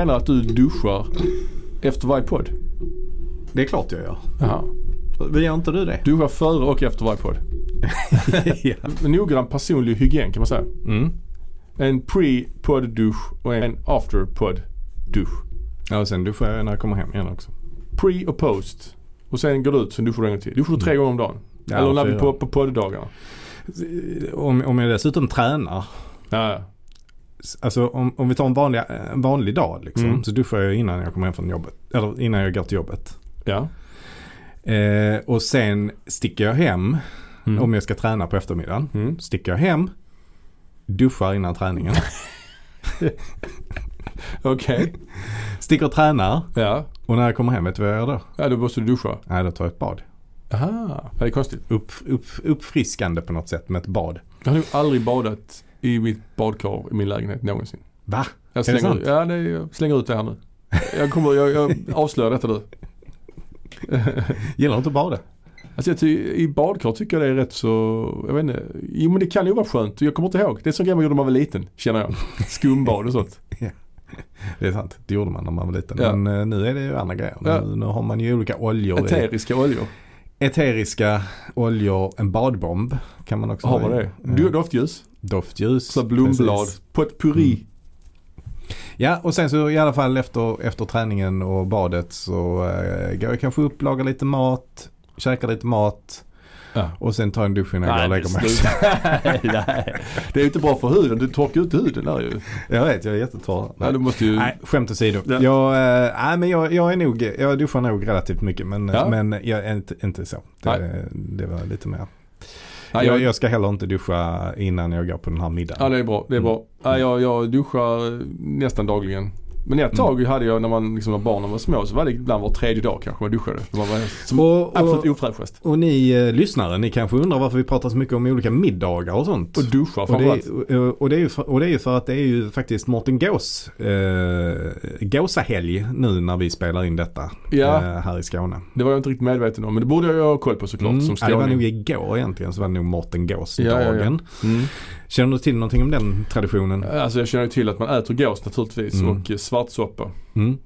menar att du duschar efter varje podd? Det är klart jag gör. Jaha. Gör inte du det? Duschar före och efter varje podd. ja. Noggrann personlig hygien kan man säga. Mm. En pre-podd-dusch och en after-podd-dusch. ja, och sen duschar jag när jag kommer hem igen också. Pre och post. Och sen går du ut, sen duschar du en gång till. Duschar du tre gånger om dagen? Ja, Eller när vi på, på podddagarna? Om, om jag dessutom tränar. Ja, ja. Alltså om, om vi tar en vanlig, en vanlig dag liksom. Mm. Så duschar jag innan jag kommer hem från jobbet. Eller innan jag går till jobbet. ja. Eh, och sen sticker jag hem. Mm. Om jag ska träna på eftermiddagen. Mm. Sticker jag hem. Duschar innan träningen. Okej. Sticker och tränar. Ja. Och när jag kommer hem, vet du vad jag gör då? Ja, då måste du duscha. Nej, då tar jag ett bad. Aha. Det är konstigt. Upp, upp, uppfriskande på något sätt med ett bad. Jag har nog aldrig badat i mitt badkar i min lägenhet någonsin. Va? Jag Är det slänger, sant? ja, det, jag slänger ut det här nu. Jag, kommer, jag, jag avslöjar detta nu. Gillar du inte att bada? Alltså jag ty, i badkar tycker jag det är rätt så, jag vet inte. Jo men det kan ju vara skönt. Jag kommer inte ihåg. Det är som grej man gjorde när man var liten, känner jag. Skumbad och sånt. Det är sant. Det gjorde man när man var liten. Ja. Men eh, nu är det ju andra grejer. Ja. Nu, nu har man ju olika oljor. i. Eteriska oljor. Eteriska oljor. En badbomb kan man också Har ha man i. det? Doftljus. Doftljus. Så blomblad. precis. Potpurri. Mm. Ja och sen så i alla fall efter, efter träningen och badet så eh, går jag kanske upp, lagar lite mat, käkar lite mat Ja. och sen tar en dusch innan jag går och lägger mig. sluta. nej, nej. Det är ju inte bra för huden. Du torkar ut huden där ju. Jag vet, jag är jättetorr. Nej, du måste ju... Nej, skämt åsido. Ja. Jag, eh, nej, men jag, jag är nog, jag duschar nog relativt mycket men, Ja. men jag är inte, inte så. Det, det var lite mer. Nej, jag, jag ska heller inte duscha innan jag går på den här middagen. Ja det är bra. Det är bra. Ja, jag, jag duschar nästan dagligen. Men ett tag hade jag när man liksom när barnen var små så var det ibland var tredje dag kanske man duschade. Man var som Och, absolut och, ofräschast. och ni eh, lyssnare, ni kanske undrar varför vi pratar så mycket om olika middagar och sånt. Och duscha Och det, framförallt. och, det är ju för, och det är ju för att det är ju faktiskt Mårten Gås eh, Gåsahelg nu när vi spelar in detta Ja. eh, här i Skåne. Det var jag inte riktigt medveten om men det borde jag ha koll på såklart Mm, som ja, det var nog skåning. igår egentligen så var det nog Mårten Ja, ja, ja. Gås-dagen. Mm. Känner du till någonting om den traditionen? Alltså jag känner ju till att man äter gås naturligtvis Mm. och eh, svartsoppa. Mm.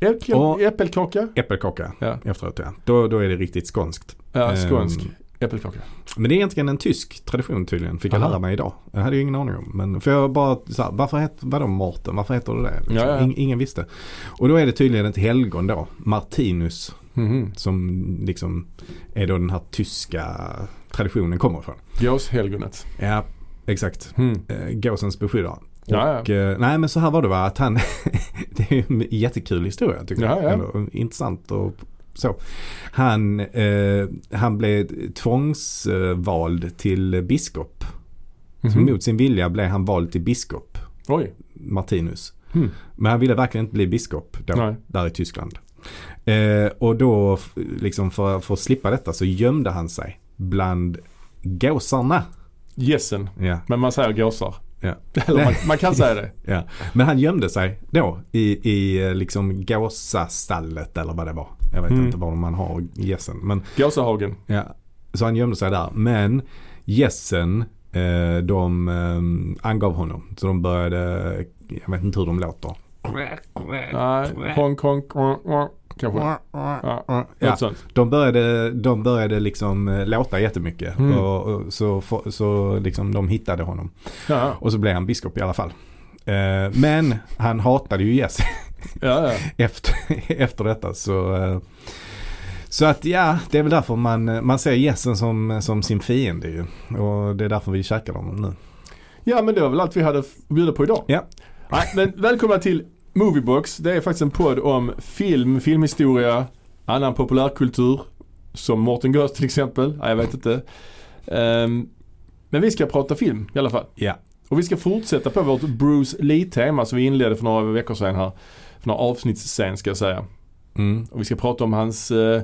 Äpple, Och- äppelkaka. Äppelkaka Ja, efteråt ja. Då, då är det riktigt skånskt. ja skånsk Ehm, äppelkaka. Men det är egentligen en tysk tradition tydligen, fick jag Aha. lära mig idag. Jag hade ju ingen aning om. Men för jag bara, så här, varför heter, vadå Mårten? Varför heter det det? Liksom. Ja, ja. Ing, ingen visste. Och då är det tydligen ett helgon då, Martinus, Mhm. som liksom är då den här tyska traditionen kommer ifrån. Gåshelgonet. Ja, exakt. Mm. Gåsens beskyddare. Ja, ja. Och, eh, nej men så här var det va, att han, det är en jättekul historia tycker Ja, jag. ja. Eller, intressant och så. Han, eh, han blev tvångsvald till biskop. Så Mhm. mot sin vilja blev han vald till biskop, Oj. Martinus. Mm. Men han ville verkligen inte bli biskop då, Nej. där i Tyskland. Eh, och då, liksom för, för att slippa detta så gömde han sig bland gåsarna. Gässen. Ja, Men man säger gåsar. ja. Eller man, man kan säga det. Ja, men han gömde sig då i, i eh, liksom gåsastallet eller vad det var. Jag vet Mm. inte var man har gässen. Men Gåsahagen. ja, så han gömde sig där. Men gässen eh, de eh, angav honom. Så de började, jag vet inte hur de låter. Nej, honk honk. Kanske. Ja, Ja, sånt. de, började, de började liksom eh, låta jättemycket. Mm. Och, och så så, liksom de hittade honom. Ja, Och så blev han biskop i alla fall. Eh, men han hatade ju ja, ja. efter, efter detta. Så, eh, så att ja, det är väl därför man, man ser gässen som, som sin fiende ju. Och det är därför vi käkar dem nu. ja, men det var väl allt vi hade att bjuda på idag. Ja. Nej, men välkomna till Moviebox. Det är faktiskt en podd om film, filmhistoria, annan populärkultur. Som Mårten Gås till exempel. Ja, jag vet inte. Ehm, men vi ska prata film i alla fall. Ja. Och vi ska fortsätta på vårt Bruce Lee-tema som vi inledde för några veckor sedan här. För några avsnitt sen ska jag säga. Mm. Och vi ska prata om hans eh,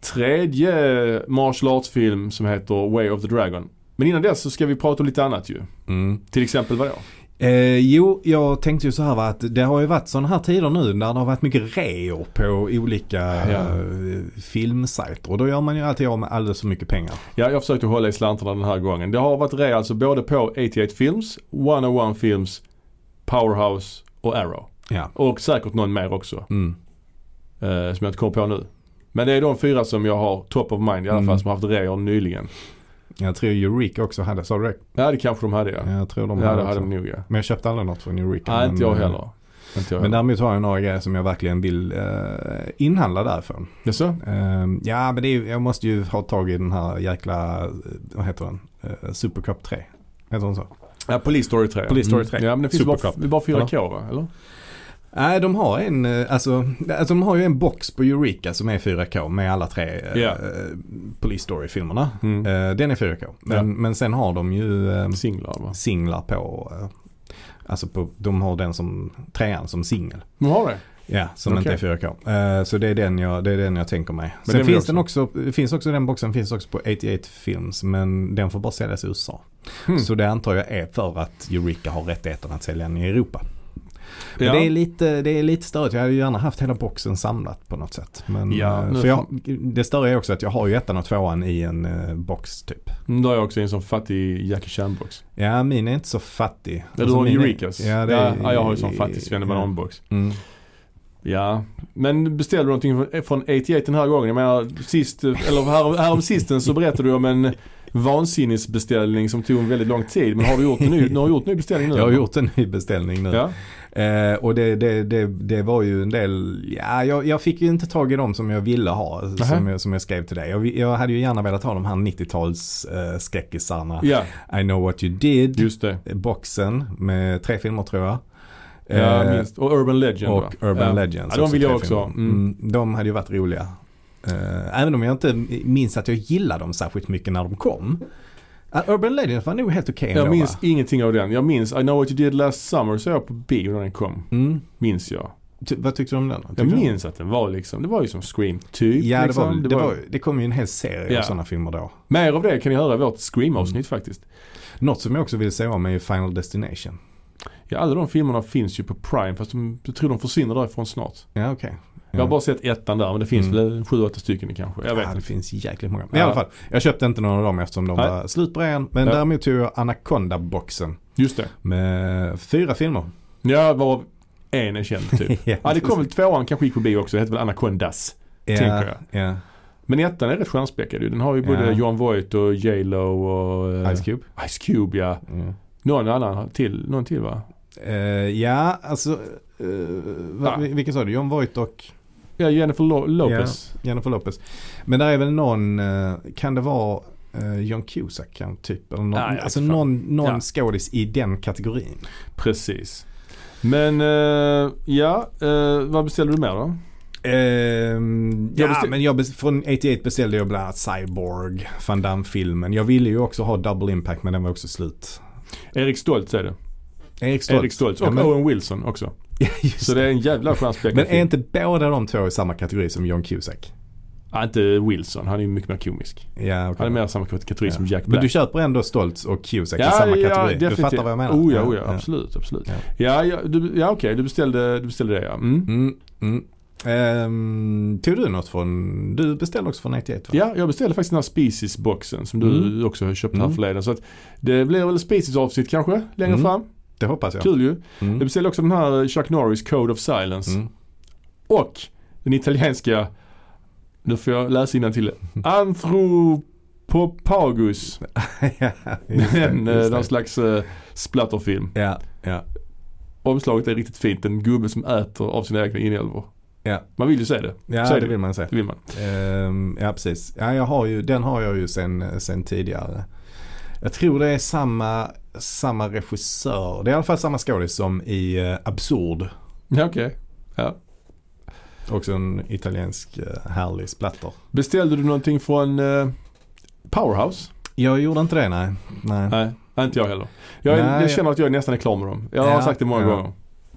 tredje martial arts-film som heter Way of the Dragon. Men innan dess så ska vi prata om lite annat ju. Mm. Till exempel vadå? Eh, jo, jag tänkte ju så här va, att det har ju varit sådana här tider nu när det har varit mycket reor på olika Ja. eh, filmsajter. Och då gör man ju alltid av med alldeles för mycket pengar. Ja, jag försökte hålla i slantarna den här gången. Det har varit rea alltså både på 88 Films, 101 Films, Powerhouse och Arrow. Ja. Och säkert någon mer också. Mm. eh, som jag inte kommer på nu. Men det är de fyra som jag har top of mind i alla Mm. fall som har haft reor nyligen. Jag tror Eureka också hade, sa du det? Ja det kanske de hade ja. Jag tror de Ja hade det hade de nog ja. Men jag köpte aldrig något från Eureka. Nej men, inte jag eh, heller. Inte jag Men däremot har jag några grejer som jag verkligen vill eh, inhandla därifrån. Jaså? Eh, ja men det är, jag måste ju ha tag i den här jäkla, eh, vad heter den? Uh, Supercup 3. Heter den så? Ja Police Story 3. Police Story 3. Mm. Ja men det finns bara, Supercup. är bara 4K va? Eller? Nej de har en, eh, alltså, alltså de har ju en box på Eureka som är 4K med alla tre Ja. eh, Police Story-filmerna. Mm. Eh, den är 4K. Men, Ja. men sen har de ju eh, Singlar va? singlar på, eh, alltså på, de har den som, trean som singel. De har det? Ja, som Okej. inte är 4K. Eh, så det är, den jag, det är den jag tänker mig. Men Sen finns den också, finns också den boxen finns också på 88 Films men den får bara säljas i USA. Hmm. Så det antar jag är för att Eureka har rättigheten att sälja den i Europa. Men Ja. det är lite, det är lite störigt. Jag hade ju gärna haft hela boxen samlat på något sätt. Men, Ja, eh, för jag, det större är också att jag har ju ettan och tvåan i en eh, box typ. Mm, Då har jag också en sån fattig Jackie Chan-box. Ja, min är inte så fattig. Ja, du har är- Eurekas? Ja, det ja, är, ja, jag har ju sån fattig ja. svennebanan-box. Mm. Ja, men beställde du någonting från- från 88 den här gången? Jag menar sist, eller här, här om sisten så berättade du om en vansinnesbeställning som tog en väldigt lång tid. Men har du gjort en ny, du har gjort en ny beställning nu? Jag har gjort en ny beställning nu. Ja. Eh, och det, det, det, det var ju en del, ja jag, jag fick ju inte tag i dem som jag ville ha. Som jag, som jag skrev till dig. Jag, jag hade ju gärna velat ha de här 90-tals eh, skräckisarna. ja, I know what you did. just det. Boxen med tre filmer tror jag. Ja, Eh, minst. Och Urban Legend och va? Urban ja. Legends. Ja, de vill jag också. Mm. Mm, de hade ju varit roliga. Eh, även om jag inte minns att jag gillade dem särskilt mycket när de kom. Urban Legends var nog helt okej Jag ändå, minns va? ingenting av den. Jag minns I know what you did last summer så jag på bio när den kom. Mm. Minns jag. Ty- vad tyckte du om den? då? Jag Tyckte du- minns att den var liksom, det var ju som Scream typ. Ja, det, liksom. var, väl- det, var, det kom ju en hel serie Ja. av sådana filmer då. Mer av det kan ni höra i vårt Scream-avsnitt Mm. faktiskt. Något som jag också vill säga om är ju Final Destination. Ja, alla de filmerna finns ju på Prime fast de, jag tror de försvinner därifrån snart. Ja, okej. Jag har bara sett ettan där men det finns Mm. väl sju, åtta stycken kanske. Jag vet ja, det inte. finns jäkligt många. Men Ja. i alla fall, jag köpte inte någon av dem eftersom de Nej. var slut på rean. Men Ja. däremot tog jag Anaconda-boxen Just det. med fyra filmer. Ja, varav en är känd typ. ja, Ja, det kom väl tvåan kanske gick på bio också. Det heter väl Anacondas. ja, tänker jag. Ja. Men ettan är rätt stjärnspäckad ju. Den har ju både Ja. John Voight och J Lo och eh, Ice Cube. Ice Cube ja. Ja. Någon annan till, någon till va? Eh, ja, alltså. Uh, Ja. Vilka sa du? John Voight och Ja, Jennifer Lo- Lopez. Jennifer Lopez. Men där är väl någon, eh, kan det vara eh, John Cusack kan, typ? Eller någon, Nej, alltså någon, någon Ja. skådis i den kategorin. Precis. Men eh, ja, vad beställde du mer då? Jag ja, beställ- men jag från 88 beställde jag bland annat Cyborg, Van Damme-filmen. Jag ville ju också ha Double Impact men den var också slut. Erik Stoltz är det. Erik Stoltz. Erik Stoltz och Ja, men, Owen Wilson också. Så det är en jävla stjärnspäckad men är inte båda de två i samma kategori som John Cusack? Ja, inte Wilson, han är ju mycket mer komisk. Ja, okej. Han är mer samma kategori som Jack Men Black. du köper ändå Stoltz och Cusack i samma kategori? du fattar vad jag menar? Oh ja, oh ja, absolut, absolut. Ja, ja, du, ja okej, du, beställde, du beställde det ja. Mm. Mm, mm. Ehm, tog du något från, du beställde också från 88 va? Ja, jag beställde faktiskt den här Species-boxen som du Mm. också köpte här Mm. förleden. Så att det blir väl Species-avsnitt kanske längre Mm. fram. Det hoppas jag. Kul ju. Mm. Jag beställde också den här Chuck Norris Code of Silence. Mm. Och den italienska, nu får jag läsa till Anthropopagus. ja, En, eh, någon slags uh, splatterfilm. Ja, ja, Omslaget är riktigt fint. En gubbe som äter av sina egna inälvor. ja. Man vill ju se det. Ja, det det. vill man säga. Det vill man. Ehm, ja, precis. Ja, jag har ju, den har jag ju sen, sen tidigare. Jag tror det är samma, samma regissör. Det är i alla fall samma skådis som i uh, Absurd. Ja, okej. Ja. Också en italiensk uh, härlig splatter. Beställde du någonting från eh, Powerhouse? Jag gjorde inte det, nej. nej. Nej, inte jag heller. Jag, Nej, jag känner att jag nästan är klar med dem. Jag har Ja, sagt det många ja. gånger.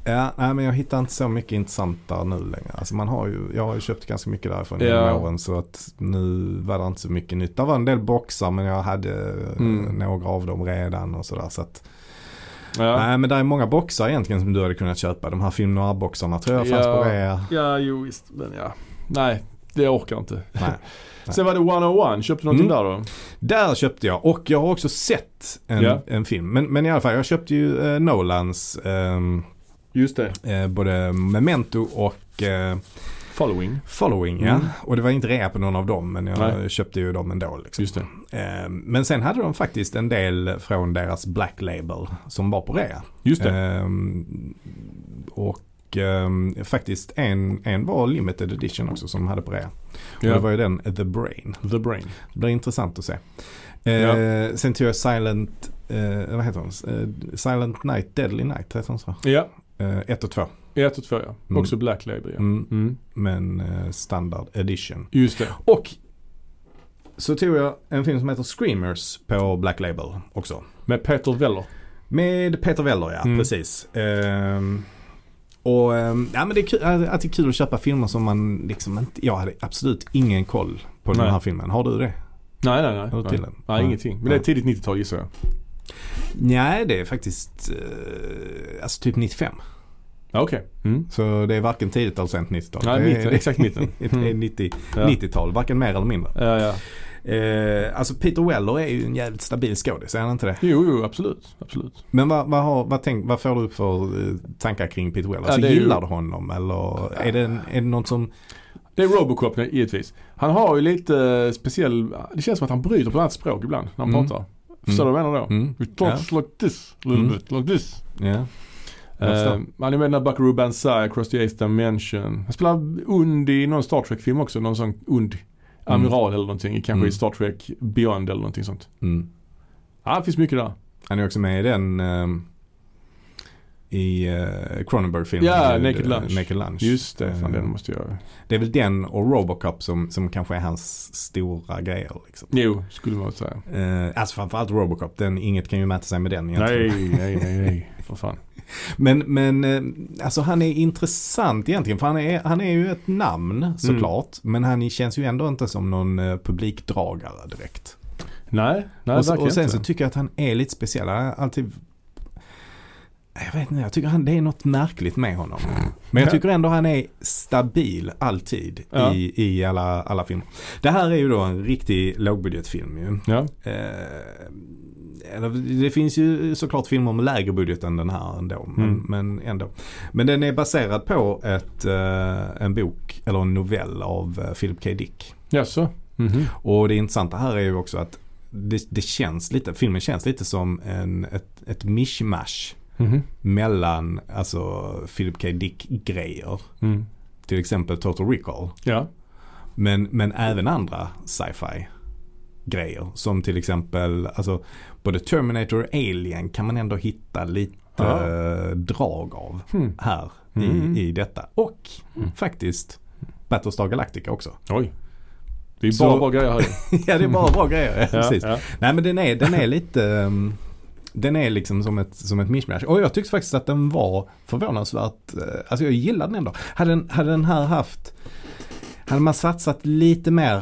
Ja, nej men jag hittar inte så mycket intressant där nu längre. Alltså man har ju, jag har ju köpt ganska mycket därifrån Ja. genom åren så att nu var det inte så mycket nytt. Det var en del boxar men jag hade eh, Mm. några av dem redan och sådär. Så att, Ja. Nej men det är många boxar egentligen som du hade kunnat köpa. De här film noir-boxarna tror jag fanns Ja. på rea. ja, jo visst. Men ja. Nej, det orkar jag inte. Nej. Sen var det 101. Köpte du någonting Mm. där då? Där köpte jag och jag har också sett en, Ja. en film. Men, men i alla fall jag köpte ju eh, Nolans ehm, Just det. Eh, både Memento och eh, Following. Following. Ja. Mm. Och det var inte rea på någon av dem men jag Nej. köpte ju dem ändå. Liksom. Just det. Eh, men sen hade de faktiskt en del från deras Black Label som var på rea. Just det. Ehm, och ehm, faktiskt en, en var limited edition också som de hade på rea. Och det ja. var ju den The Brain. The Brain. Det blir intressant att se. Ja. Sen tog jag Silent, vad heter hon? Silent Night, Deadly Night heter hon så? Ja. Eh, ett och två. Ett och två ja. Mm. Också Black Label ja. Mm, Mm. men eh, standard edition. Just det. Och så tog jag en film som heter Screamers på Black Label också. Med Peter Weller. Med Peter Weller ja, Mm. precis. Ehm, och ehm, ja men det är kul, att det är kul att köpa filmer som man liksom inte, jag hade absolut ingen koll på den Nej. här filmen. Har du det? Nej, nej, nej. Har du nej. till den? Nej, ingenting. Men det är tidigt 90-tal gissar jag. Nej det är faktiskt, eh, alltså typ 95. Ja, okej. Mm. Så det är varken tidigt eller sent 90-tal. Nej, det mitten. Exakt mitten. det är Mm. 90, Ja. 90-tal, varken mer eller mindre. Ja, ja. Eh, alltså Peter Weller är ju en jävligt stabil skådis, är han inte det? Jo, jo, absolut. Absolut. Men vad, vad, har, vad, tänk, vad får du upp för eh, tankar kring Peter Weller? Alltså, gillar du honom eller är det, en- är det något som... Det är Robocop givetvis. Han har ju lite speciell, det känns som att han bryter på ett annat språk ibland när han Mm. pratar. Förstår du vad jag menar då? Mm. He talks like this, a little Mm. bit, like this. Uh, han är med i den där Buckaroo Banzai, Across the Eighth Dimension. Han spelar und i någon Star Trek-film också, någon sån und. Amiral eller någonting, kanske Mm. i Star Trek Beyond eller någonting sånt. Mm. Ja, det finns mycket där. Han är också med i den ehm, i uh, Cronenberg-filmen. Ja, eh, Naked Lunch. Naked Lunch. Just det, fan Eh, den måste jag... Det är väl den och Robocop som, som kanske är hans stora grejer. Liksom. Jo, skulle man säga. Uh, alltså framförallt Robocop, den, inget kan ju mäta sig med den egentligen. Nej, nej, nej, nej. För fan. Men, men eh, alltså han är intressant egentligen för han är, han är ju ett namn såklart. Men han känns ju ändå inte som någon eh, publikdragare direkt. Nej, nej och, så, och sen så tycker jag att han är lite speciell. Han är alltid jag vet inte, jag tycker han, det är något märkligt med honom. Men jag Ja. tycker ändå han är stabil alltid Ja. i, i alla, alla filmer. Det här är ju då en riktig lågbudgetfilm ju. Ja, Eh, det finns ju såklart filmer med lägre budget än den här ändå. Men, Mm. men ändå. Men den är baserad på ett, eh, en bok eller en novell av eh, Philip K. Dick. jaså? Mhm. Och det intressanta här är ju också att det, det känns lite, filmen känns lite som en, ett, ett mishmash Mhm. mellan alltså Philip K. Dick-grejer. Mm. Till exempel Total Recall. Ja. Men, men även andra sci-fi grejer. Som till exempel, alltså både Terminator och Alien kan man ändå hitta lite Ja. eh, drag av Hmm. här Mm. i, i detta. Och Mm. faktiskt Battlestar Galactica också. Oj. Det är Så- bara bra grejer här ja det är bara bra grejer. Ja, precis. ja. Nej men den är, den är lite um, den är liksom som ett, som ett mishmash. Och jag tyckte faktiskt att den var förvånansvärt, eh, alltså jag gillade den ändå. Hade den, hade den här haft, hade man satsat lite mer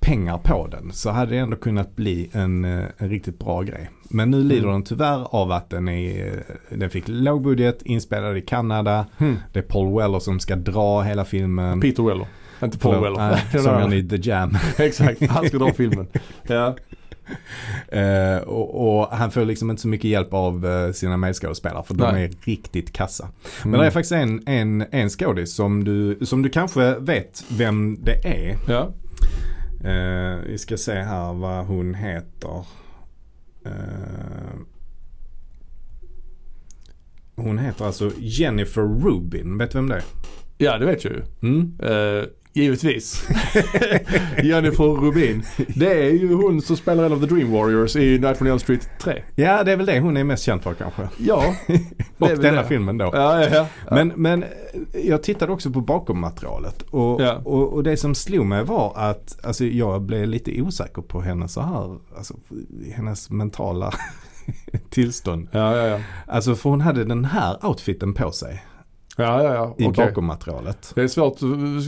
pengar på den så hade det ändå kunnat bli en, eh, en riktigt bra grej. Men nu lider Mm. den tyvärr av att den är, den fick låg budget, inspelad i Kanada. Hmm. Det är Paul Weller som ska dra hela filmen. Peter Weller. Inte Paul Weller. där- Sångaren i The Jam. Exakt, han ska dra filmen. Ja. Eh, och, och han får liksom inte så mycket hjälp av eh, sina medskådespelare för de Nej. är riktigt kassa. Mm. Men det är faktiskt en, en, en skådis som du, som du kanske vet vem det är. Ja. Eh, vi ska se här vad hon heter. Eh, hon heter alltså Jennifer Rubin. Vet du vem det är? ja, det vet jag ju. Mm? Uh, givetvis. Jennifer Rubin. Det är ju hon som spelar en av The Dream Warriors i Night on Elm Street 3. Ja, det är väl det hon är mest känd för kanske. Ja. Och denna det. filmen då. Ja, ja, ja. Men, men eh, jag tittade också på bakommaterialet och, Ja. och, och det som slog mig var att alltså, jag blev lite osäker på hennes så här, alltså, hennes mentala tillstånd. Ja, ja, ja. Alltså för hon hade den här outfiten på sig Ja, ja, ja. i Okej. bakommaterialet. Det är svårt,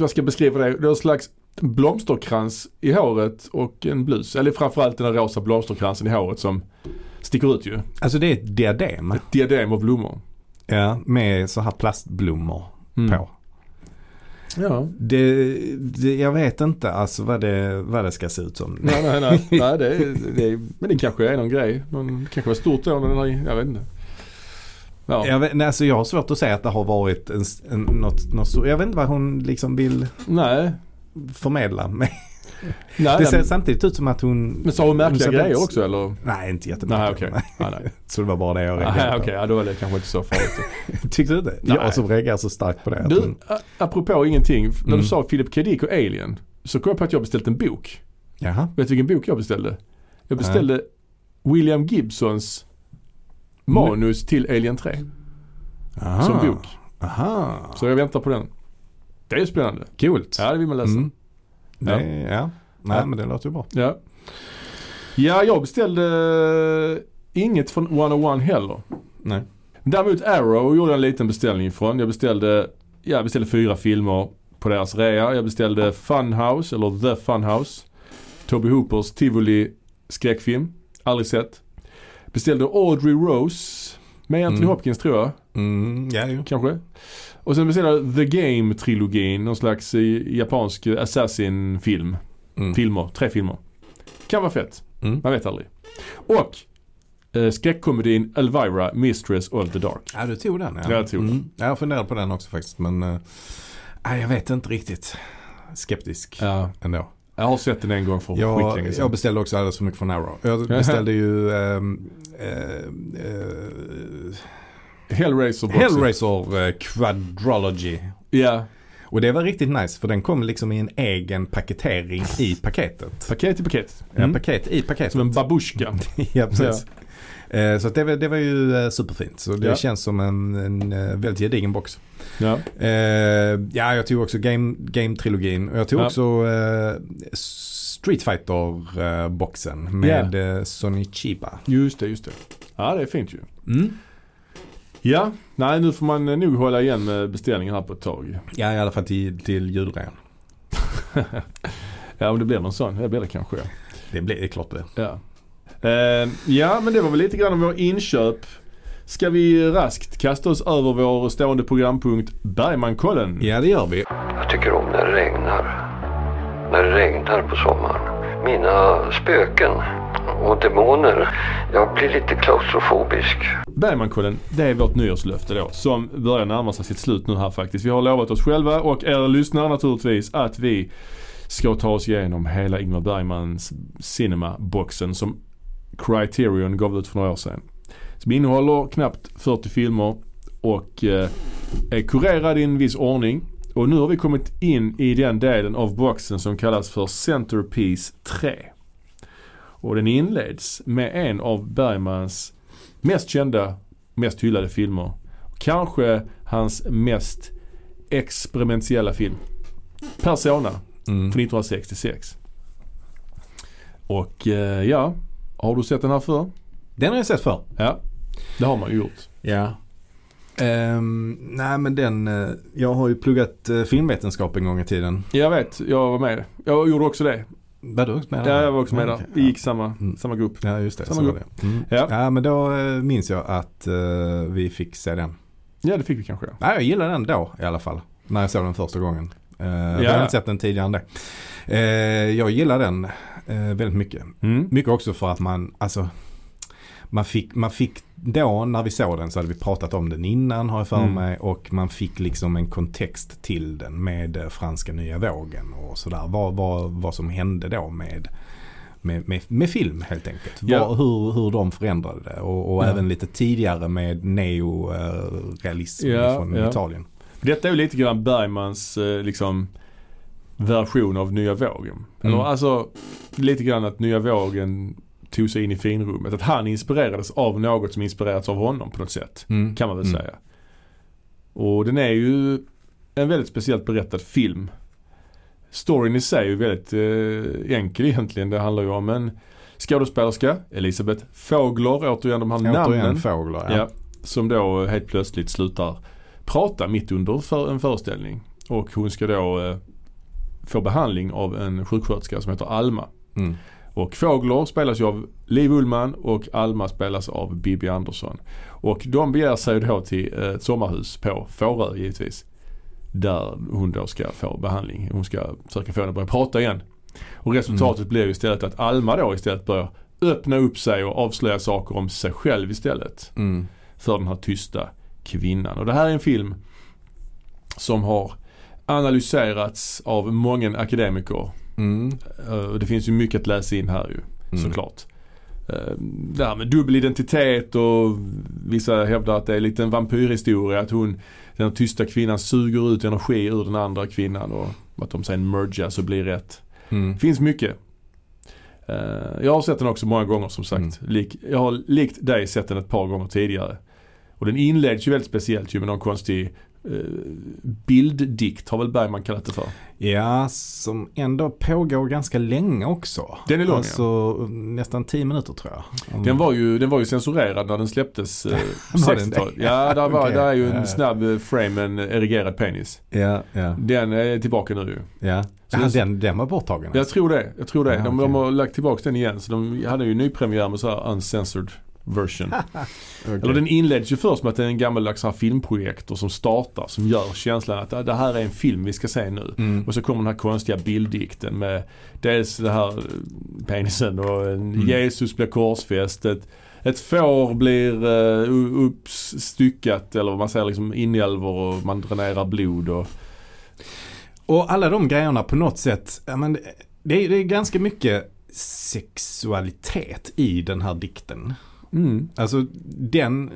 jag ska beskriva det. Det är en slags blomsterkrans i håret och en blus. Eller framförallt den där rosa blomsterkransen i håret som sticker ut ju. Alltså det är ett diadem Ett diadem av blommor. ja, med så här plastblommor Mm. på. Ja. Det, det, jag vet inte alltså vad det, vad det ska se ut som. Nej, nej, nej. nej det det men det kanske är någon grej. Någon, det kanske var stort då här, jag vet inte. Ja. Jag, vet, nej, alltså jag har svårt att säga att det har varit en, en, något, något stort. Jag vet inte vad hon liksom vill Nej. förmedla. Men Nej, det ser men, samtidigt ut som att hon... men sa hon märkliga ser grejer också eller? Nej, inte jättemycket. Nej okej. Nej, nej. Så det var bara det jag Nej, reagerade okej, ja, då är det kanske inte så farligt. på. Tyckte du inte? Nej. Jag som reagerar så starkt på det. Du, hon- apropå ingenting. När Mm. du sa Philip K. Dick och Alien. Så kom jag på att jag beställt en bok. Jaha. Vet du vilken bok jag beställde? Jag beställde William Gibsons manus till Alien 3 Aha. som bok. Aha. Så jag väntar på den. Det är spännande. Coolt. Ja, det vill man läsa. Mm. Det, ja. Nej Ja. men det låter ju bra. Ja. Ja, jag beställde inget från 101 heller. Nej. Däremot Arrow gjorde jag en liten beställning från. Jag beställde, ja, jag beställde fyra filmer på deras rea. Jag beställde Funhouse, eller The Funhouse. Toby Hoopers Tivoli skräckfilm. Aldrig sett. Beställde Audrey Rose med Anthony Mm. Hopkins tror jag. Mm, ja, jo. Kanske. Och sen beställde jag The Game-trilogin. Någon slags eh, japansk assassin-film. Mm. Filmer. Tre filmer. Kan vara fett. Mm. Man vet aldrig. Och eh, skräckkomedin Elvira, Mistress of the Dark. Ja, du tog den ja. Jag tog den. Mm. Ja, Jag funderade på den också faktiskt men eh, jag vet inte riktigt. Skeptisk Ja. ändå. Jag har sett den en gång för Jag, skitlänge sedan. jag beställde också alldeles för mycket från Arrow. Jag beställde ju ehm, eh, eh, Hellraiser-boxen. Hellraiser eh, Quadrology. Ja. Och det var riktigt nice för den kom liksom i en egen paketering i paketet. Paket i paket. Ja, paket i paketet. Som en babushka. ja, precis. Eh, Så att det, var, det var ju eh, superfint. Så det Ja. känns som en, en eh, väldigt gedigen box. Ja. Eh, ja, jag tog också Game- Game-trilogin och jag tog Ja. också eh, Street Fighter-boxen med eh, Sonny Chiba. Just det, just det. Ja, det är fint ju. Mm. Ja, nej nu får man eh, nog hålla igen med beställningen här på ett tag. Ja, i alla fall till, till julrean. Ja, om det blir någon sån. Det blir det kanske. Det blir det är klart det. Ja. Eh, ja, men det var väl lite grann om våra inköp. Ska vi raskt kasta oss över vår stående programpunkt Bergmankollen? Ja, det gör vi. Jag tycker om när det regnar. När det regnar på sommaren. Mina spöken och demoner. Jag blir lite klaustrofobisk. Bergmankollen, det är vårt nyårslöfte då som börjar närma sig sitt slut nu här faktiskt. Vi har lovat oss själva och er lyssnare naturligtvis att vi ska ta oss igenom hela Ingmar Bergmans Cinema-boxen som Criterion gav ut för några år sedan. Som innehåller knappt 40 filmer och eh, är kurerad i en viss ordning. Och nu har vi kommit in i den delen av boxen som kallas för Centerpiece 3. Och den inleds med en av Bergmans mest kända, mest hyllade filmer. Kanske hans mest experimentella film. Persona Mm. från 1966. Och eh, ja, har du sett den här förr? Den har jag sett för. Ja, det har man ju gjort. Ja. Ehm, nej men den, eh, jag har ju pluggat uh, filmvetenskap en gång i tiden. Jag vet, jag var med. Jag gjorde också det. Var du också med Ja, jag var också med där. okej. Vi gick samma, Mm. samma grupp. Ja just det, Samma grupp. det. Mm. Ja. Ja. men då eh, minns jag att eh, vi fick se den. Ja, det fick vi kanske. Nej, jag gillade den då i alla fall. När jag såg den första gången. Uh, Jag har inte sett den tidigare än det. Eh, jag gillar den eh, väldigt mycket. Mm. Mycket också för att man, alltså man fick, man fick då när vi såg den så hade vi pratat om den innan har jag för Mm. mig och man fick liksom en kontext till den med eh, franska nya vågen och sådär. Vad, vad, vad som hände då med, med, med, med film helt enkelt. Ja. Hur, hur de förändrade det och, och Ja. även lite tidigare med neorealism Ja, från. Italien. Detta är ju lite grann Bergmans eh, liksom version av nya vågen. Eller Mm. alltså lite grann att nya vågen tog sig in i finrummet. Att han inspirerades av något som inspirerats av honom på något sätt. Mm. Kan man väl Mm. säga. Och den är ju en väldigt speciellt berättad film. Storyn i sig är ju väldigt eh, enkel egentligen. Det handlar ju om en skådespelerska, Elisabeth Fågler, återigen de här Återigen namnen. fåglar. Ja. som då helt plötsligt slutar prata mitt under för en föreställning. Och hon ska då eh, få behandling av en sjuksköterska som heter Alma. Mm. Och Fågler spelas ju av Liv Ullmann och Alma spelas av Bibi Andersson. Och de begär sig då till ett sommarhus på Fårö givetvis. Där hon då ska få behandling. Hon ska försöka få henne att börja prata igen. Och resultatet blir ju istället att Alma då istället börjar öppna upp sig och avslöja saker om sig själv istället. Mm. för den här tysta kvinnan. Och det här är en film som har analyserats av många akademiker. Mm. Eh, Och det finns ju mycket att läsa in här ju Mm. såklart. Eh, Det här med dubbel identitet och vissa hävdar att det är lite en vampyrhistoria. Att hon, den tysta kvinnan suger ut energi ur den andra kvinnan och att de sen mergas och blir rätt. Mm. Finns mycket. Eh, Jag har sett den också många gånger som sagt. Lik, jag har likt dig sett den ett par gånger tidigare. Och den inleds ju väldigt speciellt ju med någon konstig bilddikt har väl Bergman kallat det för. Ja, som ändå pågår ganska länge också. Den är lång, Alltså nästan 10 minuter tror jag. Mm. Den var ju, den var ju censurerad när den släpptes eh, på Var den 60-talet. det? Ja, där, var, Okej. där är ju en Ja. snabb eh, frame med en erigerad penis. Ja, ja, Den är tillbaka nu ju. ja. Så ja den- den, var borttagen Jag alltså. tror det. Jag tror det. Ja, de, okej. de har lagt tillbaka den igen. Så de hade ju nypremiär med så här uncensored version. Okej. Eller den inleds ju först med att det är en gammaldags här filmprojektor som startar. Som gör känslan att "Ah, det här är en film vi ska se nu. Mm. Och så kommer den här konstiga bilddikten med dels det här eh, penisen och en Mm. Jesus blir korsfäst. Ett, ett får blir uh, uppstyckat eller vad man säger liksom inälvor och man dränerar blod. Och, Och alla de grejerna på något sätt, men det, är, det är ganska mycket sexualitet i den här dikten. Mm, Alltså den eh,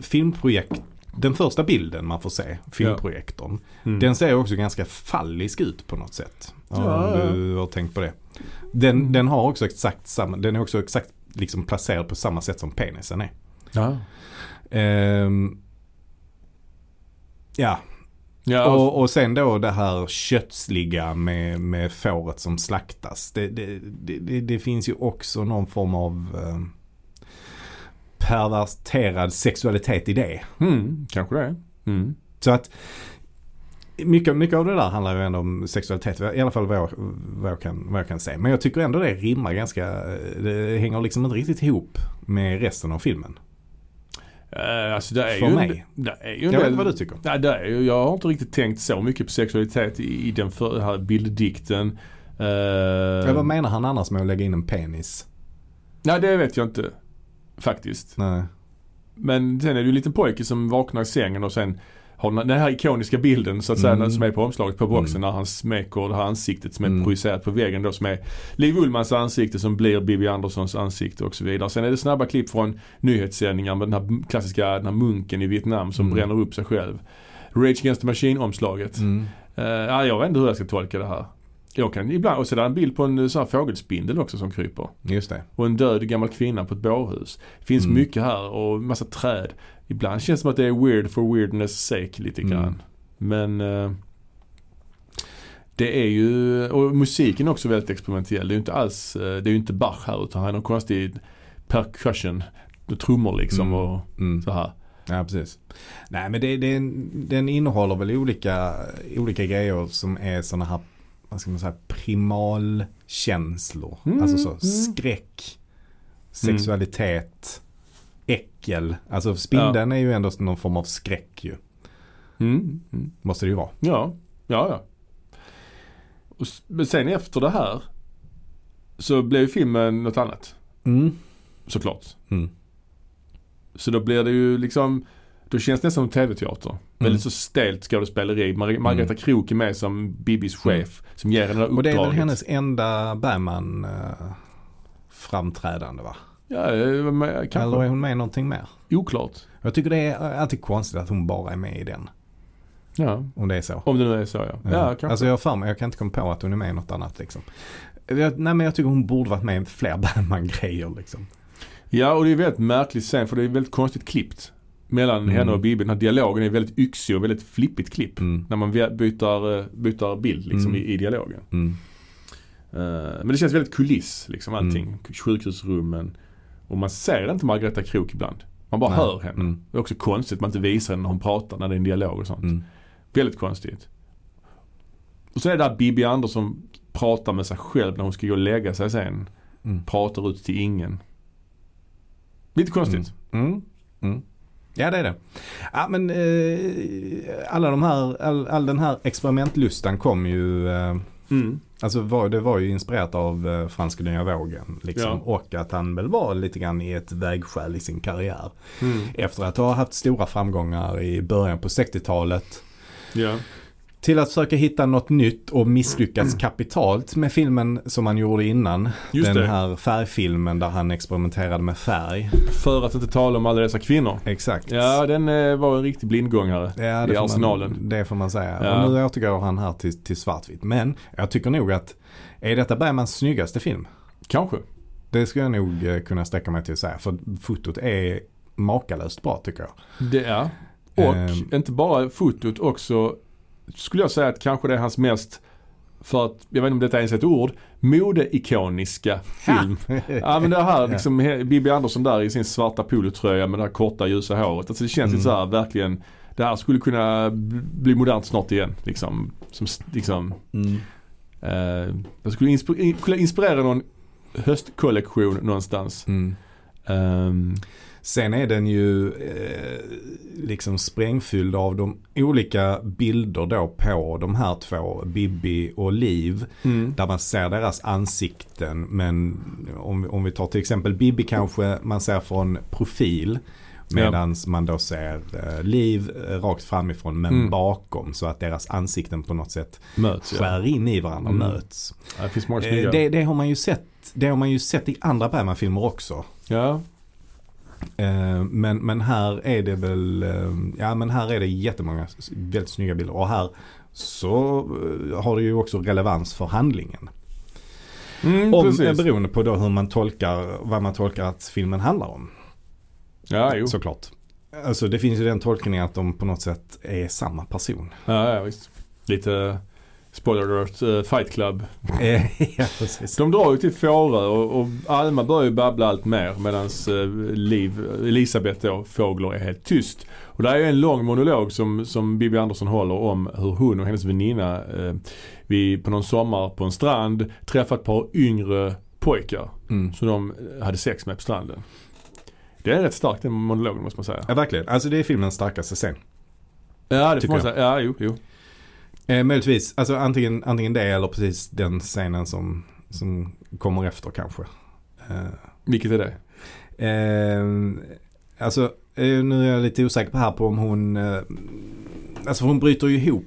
filmprojekt, den första bilden man får se, filmprojektorn. mm. Den ser också ganska fallisk ut på något sätt. Ja, om ja. du har tänkt på det. Den, Mm. den har också exakt samma, den är också exakt liksom placerad på samma sätt som penisen är. ja. Ehm, ja, Ja, och, och sen då det här kötsliga med, med fåret som slaktas. Det, det, det, det, finns ju också någon form av eh, perverterad sexualitet i det. mm, kanske det. Mm. Så att mycket, mycket av det där handlar ju ändå om sexualitet. I alla fall vad jag, vad jag, kan, vad jag kan se. Men jag tycker ändå det rimmar ganska, det hänger liksom inte riktigt ihop med resten av filmen. Eh, alltså det är För ju, mig. Det är ju en Jag vet del- vad du tycker. Ja, det är ju, jag har inte riktigt tänkt så mycket på sexualitet i, i den för, här bilddikten. Uh, Ja, vad menar han annars med att lägga in en penis? Nej det vet jag inte. Faktiskt. Nej. Men sen är det ju en liten pojke som vaknar i sängen och sen har den den här ikoniska bilden så att säga Mm. som är på omslaget på boxen Mm. när han smeker det här ansiktet som är Mm. projicerat på väggen då som är Liv Ullmans ansikte som blir Bibi Anderssons ansikte och så vidare. Sen är det snabba klipp från nyhetssändningar med den här klassiska den här munken i Vietnam som Mm. bränner upp sig själv. Rage Against the Machine-omslaget. Mm. Ja, jag vet inte hur jag ska tolka det här. Jag kan ibland, och så är det en bild på en eh, sån här fågelspindel också som kryper. Just det. Och en död gammal kvinna på ett bårhus. Det finns Mm. mycket här och massa träd. Ibland känns det som att det är weird for weirdness sake lite grann. Mm. Men eh, det är ju, och musiken är också väldigt experimentell. Det är ju inte alls, eh, det är ju inte Bach här utan han har någon konstig percussion. Trummor liksom Mm. och Mm. så här. Ja, precis. Nej, men det, det, den innehåller väl olika, olika grejer som är sådana här, vad ska man säga, primalkänslor. Mm, Alltså så, mm. skräck, sexualitet, äckel. Alltså spindeln är ju ändå någon form av skräck ju. Mm. Mm. Måste det ju vara. Ja, ja, ja. Och men sen efter det här så blev filmen något annat. Mm. Såklart. Mm. Så då blir det ju liksom, då känns det nästan som tv-teater. Mm. Väldigt så stelt skådespeleri. Mar- Margareta Krook är med som Bibis chef. Som ger henne det här Och det är väl uppdraget. hennes enda Bergman eh, framträdande va? Ja, eh, men, kanske. Eller är hon med i någonting mer? Oklart. Jag tycker det är alltid konstigt att hon bara är med i den. Ja. Om det är så. Om det nu är så ja. Ja, kanske. Alltså jag har för mig, jag kan inte komma på att hon är med i något annat liksom. Jag, nej men jag tycker hon borde varit med i fler Bergman-grejer liksom. Ja, och det är väldigt märkligt sen för det är väldigt konstigt klippt. Mellan Mm. henne och Bibi. Den här dialogen är väldigt yxig och väldigt flippigt klipp. Mm. När man byter, eh, byter bild liksom Mm. i, i dialogen. Eh, men det känns väldigt kuliss liksom allting. Mm. Sjukhusrummen. Och man ser inte Margareta Krook ibland. Man bara Nej. hör henne. Mm. Det är också konstigt att man inte visar henne när hon pratar, när det är en dialog och sånt. Väldigt konstigt. Och så är det där Bibi Andersson pratar med sig själv när hon ska gå och lägga sig sen. Mm. Pratar ut till ingen. Lite konstigt. Mm. Mm. Ja det är det. Ja men eh, alla de här, all, all den här experimentlustan kom ju eh, Mm. Alltså var, det var ju inspirerat av eh, franska nya vågen. Liksom. Ja. Och att han väl var lite grann i ett vägskäl i sin karriär. Mm. Efter att ha haft stora framgångar i början på 60-talet. Ja. Till att försöka hitta något nytt och misslyckats kapitalt med filmen som han gjorde innan. Just Den det. här färgfilmen där han experimenterade med färg. För att inte tala om alla dessa kvinnor. Exakt. Ja, den eh, var en riktig blindgångare. Ja, i det arsenalen. man, det får man säga. Ja. Och nu återgår han här till, till svartvitt. Men jag tycker nog att är detta Bergmans snyggaste film? Kanske. Det skulle jag nog eh, kunna sträcka mig till att säga. För fotot är makalöst bra tycker jag. Det är. Och Ehm. inte bara fotot också skulle jag säga att kanske det är hans mest för att, jag vet inte om detta ens är ett ord, modeikoniska film. ja men det här liksom Bibi Andersson där i sin svarta polotröja med det här korta ljusa håret. Alltså det känns Mm. lite så här verkligen, det här skulle kunna bl- bli modernt snart igen. Liksom, som, liksom Mm. eh, jag skulle insp- in- kunna inspirera någon höstkollektion någonstans. Mm. Ehm, Sen är den ju eh, liksom sprängfylld av de olika bilder då på de här två, Bibi och Liv. mm. Där man ser deras ansikten. Men om, om vi tar till exempel Bibi kanske man ser från profil. Medan man då ser eh, Liv eh, rakt framifrån men Mm. bakom. Så att deras ansikten på något sätt Möts ja. skär in i varandra och Mm. möts. ja. Det Eh, det, det har man ju sett. Det har man ju sett i andra Bergman-filmer också. Ja. Eh, Men, men här är det väl, eh, ja men här är det jättemånga väldigt snygga bilder. Och här så eh, har det ju också relevans för handlingen. Mm, Om, precis. beroende på då hur man tolkar, vad man tolkar att filmen handlar om. Ja, jo. Såklart. Alltså det finns ju den tolkningen att de på något sätt är samma person. Ja, ja visst. Lite spoiler alert, eh, Fight Club. Ja, precis. De drar ju till Fårö och, och Alma börjar ju babbla allt mer medan eh, Liv, Elisabeth då, Fågler är helt tyst. Och det är ju en lång monolog som, som Bibi Andersson håller om hur hon och hennes väninna eh, vi på någon sommar på en strand träffat ett par yngre pojkar Mm. som de hade sex med på stranden. Det är rätt starkt den monologen måste man säga. Ja verkligen. Alltså det är filmens starkaste scen. Ja det får man säga. Ja jo, jo. Eh, möjligtvis, alltså antingen, antingen det eller precis den scenen som, som kommer efter kanske. Eh, Vilket är det? Eh, alltså eh, nu är jag lite osäker på här på om hon, eh, alltså hon bryter ju ihop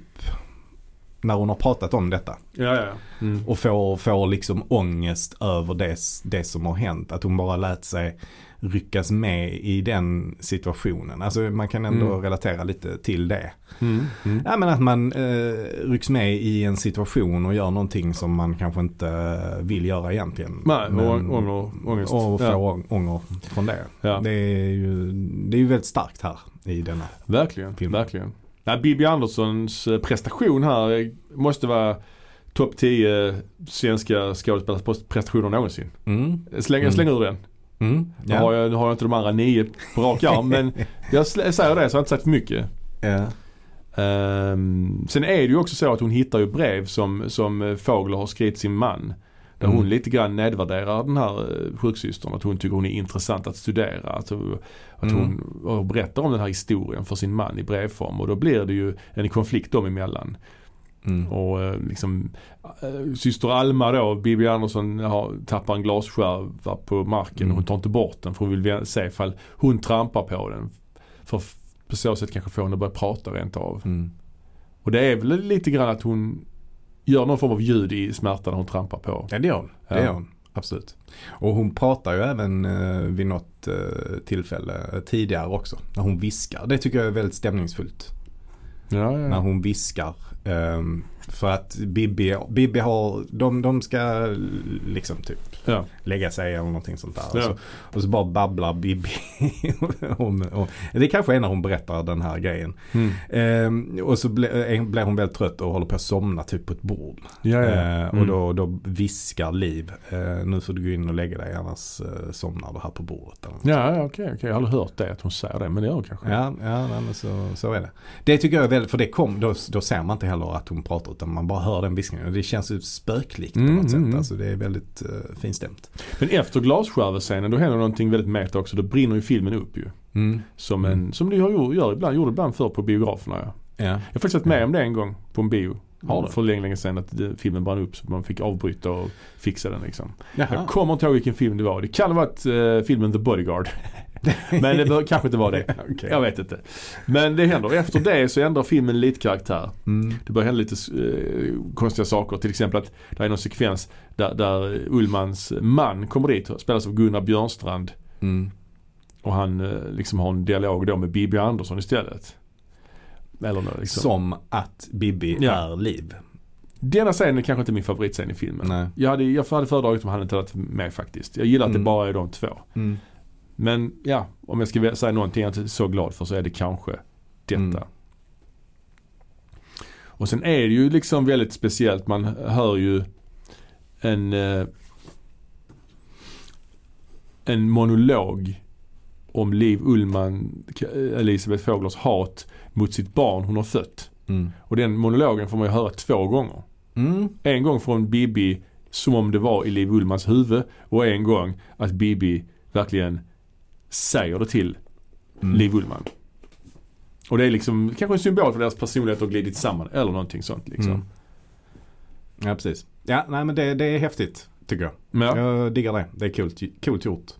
när hon har pratat om detta. Ja, ja. Mm. Och får, får liksom ångest över det, det som har hänt. Att hon bara lät sig ryckas med i den situationen. Alltså man kan ändå Mm. relatera lite till det. Mm. Mm. Ja men att man eh, rycks med i en situation och gör någonting som man kanske inte vill göra egentligen. Nej, Men- och ånger, ångest. och få Ja. ånger från det. Ja. Det, är ju, det är ju väldigt starkt här i denna. Verkligen, film. verkligen. Ja, Bibi Anderssons eh, prestation här måste vara topp 10 svenska skådespelares prestationer någonsin. Mm. Jag slänger, Mm. ur den. Mm. Nu, har jag, nu har jag inte de andra nio på rak arm men jag säger det så jag har inte sagt för mycket. Ja. Ehm, sen är det ju också så att hon hittar ju brev som, som Fågler har skrivit sin man. Där Mm. hon lite grann nedvärderar den här eh, sjuksystern. Att hon tycker hon är intressant att studera. Att, att Mm. hon berättar om den här historien för sin man i brevform. Och då blir det ju en konflikt dem emellan. Mm. Och eh, liksom eh, syster Alma då, Bibi Andersson har, tappar en glasskärva på marken Mm. och hon tar inte bort den för hon vill se ifall hon trampar på den. För på så sätt kanske få henne att börja prata rent av. Mm. Och det är väl lite grann att hon gör någon form av ljud i smärtan hon trampar på. Ja det gör hon. Det Ja. gör hon. Absolut. Och hon pratar ju även eh, vid något eh, tillfälle eh, tidigare också. När hon viskar. Det tycker jag är väldigt stämningsfullt. Ja, ja. När hon viskar. Ehm, för att Bibi, Bibi har, de, de ska liksom typ ja. lägga sig eller någonting sånt där. Och, Ja. så, och så bara babblar Bibi. om, om, det kanske är när hon berättar den här grejen. Mm. Ehm, och så ble- eh, blir hon väldigt trött och håller på att somna typ på ett bord. Ja, ja. Eh, Mm. och då, då viskar Liv. Eh, nu får du gå in och lägga dig annars eh, somnar du här på bordet. Ja, okej, okej. Jag har aldrig hört det att hon säger det, men det gör hon kanske. Ja, ja nej, men så, så är det. Det tycker jag är väldigt, för det kom, då, då ser man inte heller att hon pratar utan man bara hör den viskningen. Och det känns ju spöklikt på Mm, något sätt. mm. Alltså det är väldigt uh, finstämt. Men efter glasskärvescenen då händer någonting väldigt meta också. Då brinner ju filmen upp ju. Mm. Som, en, Mm. som du har gjort, gör ibland, gjorde ibland förr på biograferna. Ja. Ja. Jag har faktiskt varit med om det en gång på en bio. Har? För länge, länge sedan att filmen brann upp så man fick avbryta och fixa den liksom. Jaha. Jag kommer inte ihåg vilken film det var. Det kan ha varit eh, filmen The Bodyguard. Men det kanske inte var det. Okej. Jag vet inte. Men det händer. Efter det så ändrar filmen lite karaktär. Mm. Det börjar hända lite eh, konstiga saker. Till exempel att det är någon sekvens där, där Ullmans man kommer dit. Spelas av Gunnar Björnstrand. Mm. Och han eh, liksom har en dialog då med Bibi Andersson istället. Eller nå, liksom. Som att Bibi Ja. är liv. Denna scenen är kanske inte min favoritscen i filmen. Nej. Jag hade, jag hade föredragit om han inte hade varit med faktiskt. Jag gillar att Mm. det bara är de två. Mm. Men ja, om jag ska säga någonting jag inte är så glad för så är det kanske detta. Mm. Och sen är det ju liksom väldigt speciellt. Man hör ju en eh, en monolog om Liv Ullman, K- Elisabeth Fåglers hat mot sitt barn hon har fött. Mm. Och den monologen får man ju höra två gånger. Mm. En gång från Bibi som om det var i Liv Ullmans huvud och en gång att Bibi verkligen säger det till Mm. Liv Ullman. Och det är liksom kanske en symbol för deras personlighet har glidit samman eller någonting sånt liksom. Mm. Ja precis. Ja nej men det, det är häftigt tycker jag. Ja. Jag diggar det. Det är coolt, coolt gjort.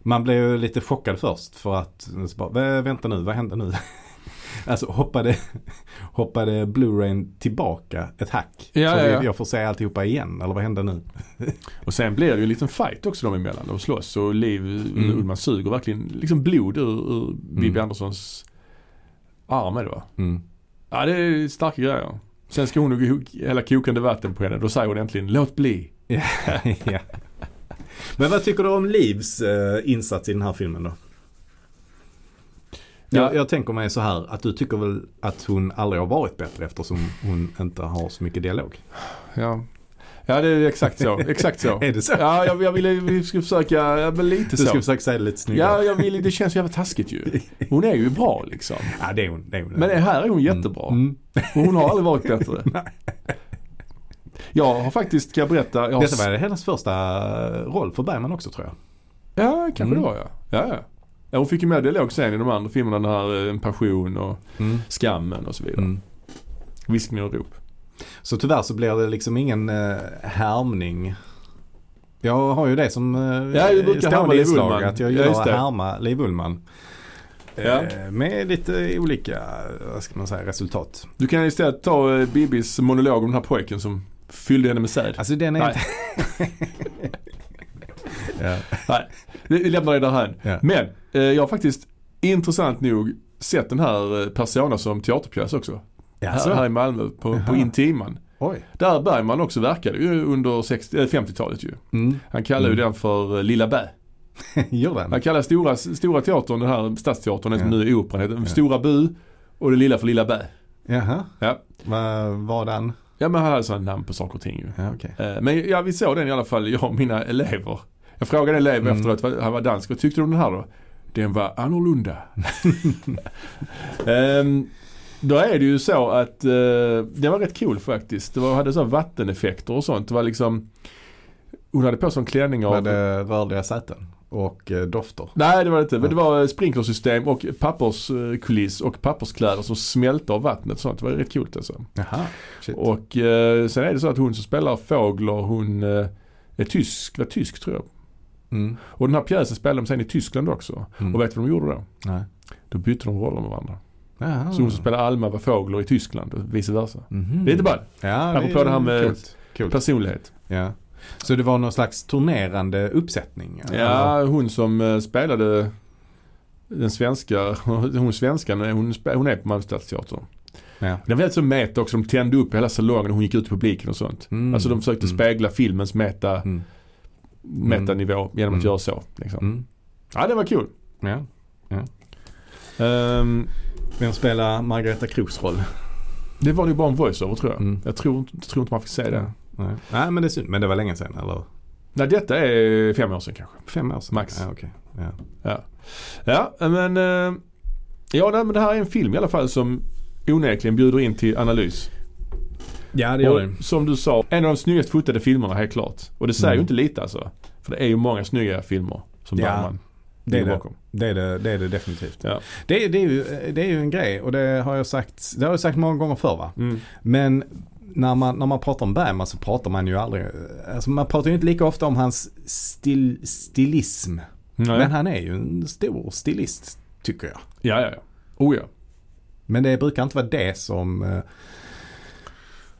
Man blev ju lite chockad först för att, bara, "Vä- vänta nu, vad hände nu? alltså hoppade, hoppade Blu-rayn tillbaka ett hack? Ja, så ja, jag får se alltihopa igen, eller vad hände nu? Och sen blir det ju en liten fight också dem emellan. De slåss och Liv Mm. Ullman suger verkligen liksom blod ur, ur Bibi Mm. Anderssons arm är det va? Mm. Ja det är starka grejer. Sen ska hon nog hälla kokande vatten på henne. Då säger hon äntligen låt bli. ja. Men vad tycker du om Livs eh, insats i den här filmen då? Ja. Jag, jag tänker mig så här att du tycker väl att hon aldrig har varit bättre eftersom hon inte har så mycket dialog. Ja, ja det är exakt så. Exakt så. Är det så? Ja, jag, jag ville vi ska försöka, ja, men lite Du så. ska försöka säga det lite snyggare. Ja, jag vill, det känns jävla taskigt ju. Hon är ju bra liksom. Ja, det är hon. Det är hon. Men här är hon jättebra. Mm. Och hon har aldrig varit bättre. Jag har faktiskt, ska jag berätta. Jag har Detta var hennes första roll för Bergman också tror jag. Ja, kanske Mm. det var ja. ja, ja. Ja, hon fick ju med dialog sen i de andra filmerna. Den här eh, En passion och Skammen och så vidare. Mm. Viskning och rop. Så tyvärr så blir det liksom ingen uh, härmning. Jag har ju det som uh, Ja, du brukar härma Liv inslag, Ullman. att jag Ja, gillar just att härma Liv Ullman. Ja. Eh, med lite olika, vad ska man säga, resultat. Du kan istället ta eh, Bibis monolog om den här pojken som fyllde henne med säd. Alltså den är Nej. inte... ja. Nej, vi lämnar det därhän. Ja. Men eh, jag har faktiskt intressant nog sett den här eh, Persona som teaterpjäs också. Här, här i Malmö på, på. Intiman. Oj. Där Bergman också verkade ju under 60, eh, 50-talet ju. Mm. Han kallar ju Mm. den för eh, Lilla Bä. Gör den? Han kallar stora, stora teatern, den här stadsteatern, den som Ja. nu är operan, heter Ja. Stora Bu och det lilla för Lilla Bä. Jaha. Ja. Vad var den? Ja men han hade sådana namn på saker och ting ju. Ja. Eh, Men ja, vi såg den i alla fall, jag och mina elever. Jag frågade en elev Mm. efteråt, vad- han var dansk, vad tyckte du om den här då? Den var annorlunda. Ehm, då är det ju så att eh, det var rätt cool faktiskt. Det var, hade så vatteneffekter och sånt. Det var liksom Hon hade på sig en klänning av Var det rörliga säten? Och eh, dofter? Nej det var det inte. Men det var sprinklersystem och papperskuliss och papperskläder som smälte av vattnet och sånt. Det var rätt coolt alltså. Jaha. Shit. Och eh, sen är det så att hon som spelar Fågler hon eh, är tysk, var tysk tror jag. Mm. Och den här pjäsen spelade de sen i Tyskland också. Mm. Och vet du vad de gjorde då? Nej. Då bytte de roller med varandra. Jaha. Så hon som spelar Alma var Fågler i Tyskland och vice versa. Mhm. Det är inte bara Ja, Apropå det här med- Coolt. Coolt. personlighet. Ja. Så det var någon slags turnerande uppsättning? eller? Ja, hon som eh, spelade den svenska, hon svenskan, hon, hon är på Malmö stadsteater. Ja. Det var väldigt så meta också. De tände upp hela salongen och hon gick ut i publiken och sånt. Mm. Alltså de försökte Mm. spegla filmens meta, Mm. Metanivå genom att Mm. göra så. Liksom. Mm. Ja, det var kul. Ja. Ehm, Vem spelar Margareta Kroos roll? det var ju bara en voiceover tror jag. Mm. Jag tror, tror inte man fick se det. Nej. Nej men det är synd. Men det var länge sedan eller? Nej, detta är fem år sedan kanske. Fem år sedan? Max. Ja, okej. ja. Ja, ja men, eh, ja, men det här är en film i alla fall som onekligen bjuder in till analys. ja det gör det. som du sa, en av de snyggast fotade filmerna helt klart. Och det säger Mm. ju inte lite alltså. För det är ju många snygga filmer som Ja. Bergman. Det är det. Det är det, det, är det definitivt. Ja. Det, är- det, är ju, det är ju en grej och det har jag sagt, det har jag sagt många gånger förr va. Mm. Men när man, när man pratar om Bergman så pratar man ju aldrig, alltså man pratar ju inte lika ofta om hans stil, stilism. Nej. Men han är ju en stor stilist tycker jag. Ja, ja, ja. Oh ja. Men det brukar inte vara det som, eh,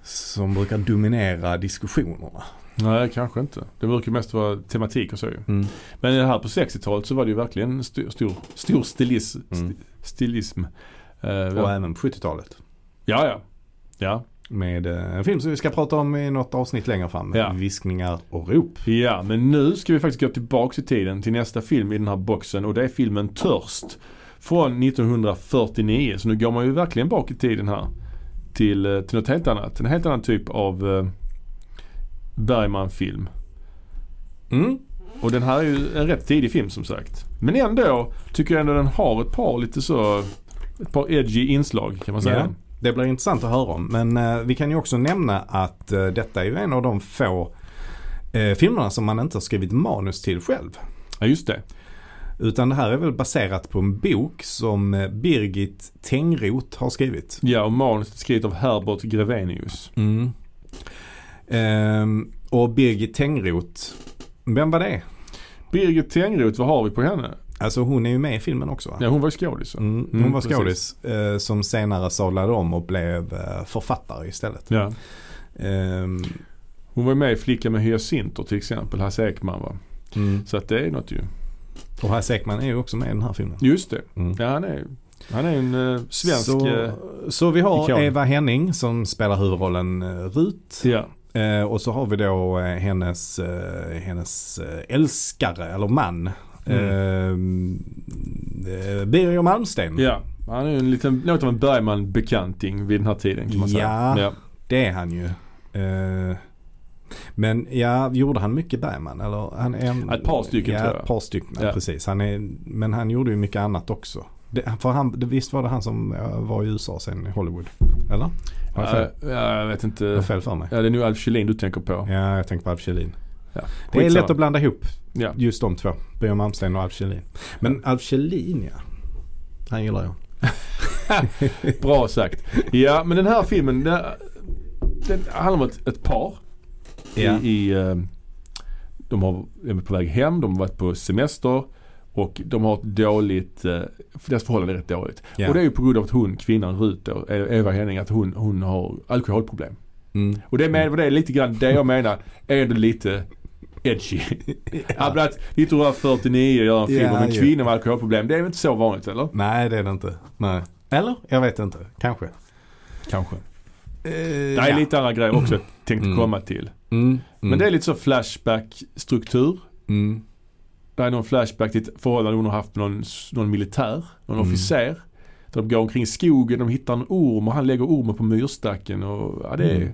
som brukar dominera diskussionerna. Nej, kanske inte. Det brukar mest vara tematik och så. Mm. Men det här på 60-talet så var det ju verkligen en stor, stor, stor stilis, Mm. sti- stilism. Eh, Och ja, även på 70-talet. ja. Ja, Med eh, en film som vi ska prata om i något avsnitt längre fram. Ja. Viskningar och rop. ja. Men nu ska vi faktiskt gå tillbaks i tiden till nästa film i den här boxen och det är filmen Törst. Från 1949. Så nu går man ju verkligen bak i tiden här. Till, eh, till något helt annat. En helt annan typ av eh, Bergman-film. Mm. Och den här är ju en rätt tidig film som sagt. Men ändå tycker jag ändå den har ett par lite så, ett par edgy inslag kan man säga. Ja, det blir intressant att höra om. Men eh, vi kan ju också nämna att eh, detta är ju en av de få eh, filmerna som man inte har skrivit manus till själv. Ja just det. Utan det här är väl baserat på en bok som eh, Birgit Tengroth har skrivit. Ja och manuset är skrivet av Herbert Grevenius. Mm. Ehm, och Birgit Tengroth, vem var det? Birgit Tengroth, vad har vi på henne? Alltså hon är ju med i filmen också? Ja hon var ju skådis. Mm, hon Mm, var skådis eh, som senare sadlade om och blev eh, författare istället. Ja. Ehm, Hon var med i Flicka med hyacinter till exempel, Hasse Ekman va. mm. Så att det är något ju. Och Hasse Ekman är ju också med i den här filmen. Just det. Mm. Ja han är han är en eh, svensk... Så, eh, så vi har ikon. Eva Henning som spelar huvudrollen eh, Rut. ja. Eh, och så har vi då eh, hennes, eh, hennes eh, älskare eller man. Mm. Eh, eh, Birger Malmsten. ja. Han är ju en liten, något av en Bergman-bekanting vid den här tiden kan man säga. Ja. ja. Det är han ju. Eh, men ja, gjorde han mycket Bergman? Eller han är Ett par stycken, ja, tror jag. ett par stycken, Ja. precis. Han är, men han gjorde ju mycket annat också. Det, för han, det, visst var det han som var i USA sen i Hollywood? Eller? Jag jag vet inte. jag fel för mig? Ja det är nog Alf Kjellin du tänker på. Ja, jag tänker på Alf Kjellin. Ja. Det är lätt att blanda ihop Ja. just de två. Birger Malmsten och Alf Kjellin. Men Alf Kjellin ja. Han gillar jag. Bra sagt. Ja men den här filmen den, den handlar om ett, ett par. Ja. I, i, eh, de har, är på väg hem, de har varit på semester och de har ett dåligt, eh, deras förhållande är rätt dåligt. Ja. Och det är ju på grund av att hon, kvinnan Rut då, Eva Henning, att hon, hon har alkoholproblem. Mm. Och det, med, det är lite grann det jag menar är ändå lite edgy. ja. att 1949 göra en film Ja, om en kvinna med alkoholproblem, det är väl inte så vanligt eller? Nej, det är det inte. Nej. Eller? Jag vet inte. Kanske. Kanske. Eh, Det är lite andra grejer också jag tänkte Mm. komma till. Mm. Mm. Men det är lite så flashback-struktur. Mm. Det är någon flashback till ett förhållande hon har haft med någon, någon militär, någon Mm. officer. De går omkring i skogen, de hittar en orm och han lägger ormen på myrstacken. Och, ja, det är, Mm.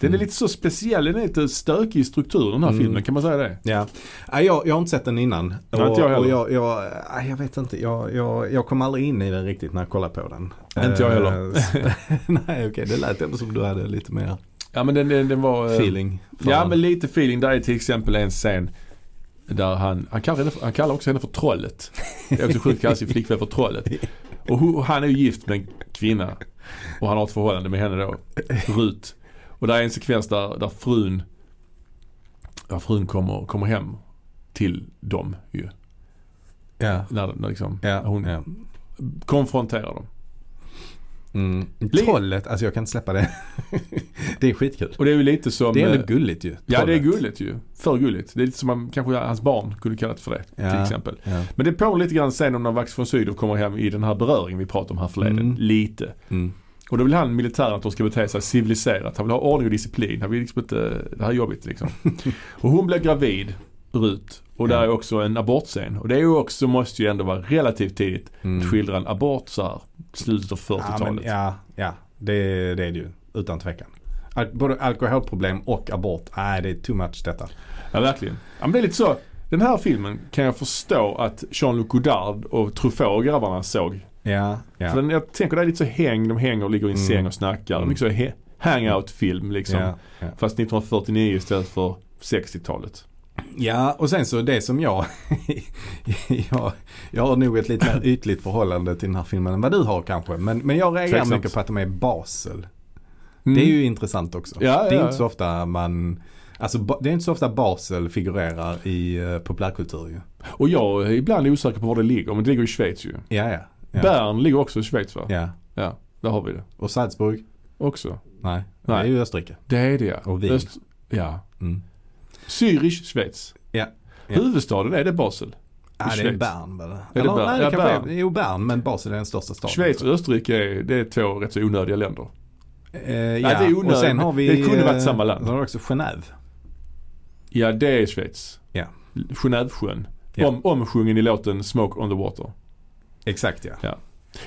Den är Mm. lite så speciell, den är lite stökig i strukturen den här Mm. filmen, kan man säga det? Ja, Nej, jag, jag har inte sett den innan. Nej, inte jag heller. och jag, jag, nej, jag vet inte, jag, jag, jag kom aldrig in i den riktigt när jag kollade på den. Inte jag heller. Eh, nej okej, det lät ändå som du hade lite mer Ja men den, den, den var... eh, feeling. Ja den. men lite feeling. Där är till exempel en scen där han, han kallar, henne, han kallar också henne för Trollet. Det är också sjukt att kalla sin flickvän för Trollet. Och han är ju gift med en kvinna. Och han har ett förhållande med henne då, Rut. Och där är en sekvens där, där frun, där frun kommer, kommer hem till dem ju. Ja, När, när liksom, ja, hon ja. konfronterar dem. Mm. Trollet, alltså jag kan inte släppa det. det är skitkul. Och det är ju lite som... Det är eh, ändå gulligt ju. Ja det är Trollet. gulligt ju. För gulligt. Det är lite som man, kanske hans barn kunde kallat för det Ja. till exempel. Ja. Men det pågår lite grann sen om när Vax von Sydow kommer hem i den här beröringen vi pratade om här förleden. Mm. Lite. Mm. Och då vill han militären att de ska bete sig civiliserat. Han vill ha ordning och disciplin. Han vill liksom inte, det här är jobbigt liksom. och hon blir gravid, Rut. Och där Ja. är också en abortscen. Och det är ju också, måste ju ändå vara relativt tidigt Mm. att skildra en abort så här slutet av Ja, men, 40-talet. ja, ja det, det är det ju. Utan tvekan. Al- både alkoholproblem och abort. Nej, det är too much detta. Ja, verkligen. Ja, men det är lite så. Den här filmen kan jag förstå att Jean-Luc Godard och Truffaut och grabbarna såg. Ja, ja. För den, jag tänker det är lite så häng, de hänger och ligger i en Mm. säng och snackar. Mm. Mycket så hangout-film liksom. ja, ja. Fast 1949 istället för 60-talet. Ja, och sen så det som jag, jag, jag har nog ett lite mer ytligt förhållande till den här filmen än vad du har kanske. Men, men jag reagerar Tveksamt. mycket på att de är Basel. Mm. Det är ju intressant också. Ja, det är inte så ofta man, alltså det är inte så ofta Basel figurerar i uh, populärkultur ju. Och jag är ibland osäker på var det ligger, men det ligger i Schweiz ju. Ja, ja. Ja. Bern ligger också i Schweiz va? ja. Ja, där har vi det. Och Salzburg? Också. Nej, Nej. det är ju Österrike. Det är det ja. Och Wien. Öst, ja. Mm. Zürich, Schweiz. Ja. Ja. Huvudstaden, är det Basel? Ja, det är. Bern väl? det Eller, Bern? Nej, det Ja, Bern. är, jo Bern, men Basel är den största staden. Schweiz och Österrike är, det är två rätt så onödiga länder. Eh, ja, det är onödigt. och sen har vi... Det kunde varit samma land. Då har också Genève. Ja, det är Schweiz. Ja. Genèvesjön. Ja. Om, omsjungen i låten Smoke on the Water. Exakt ja.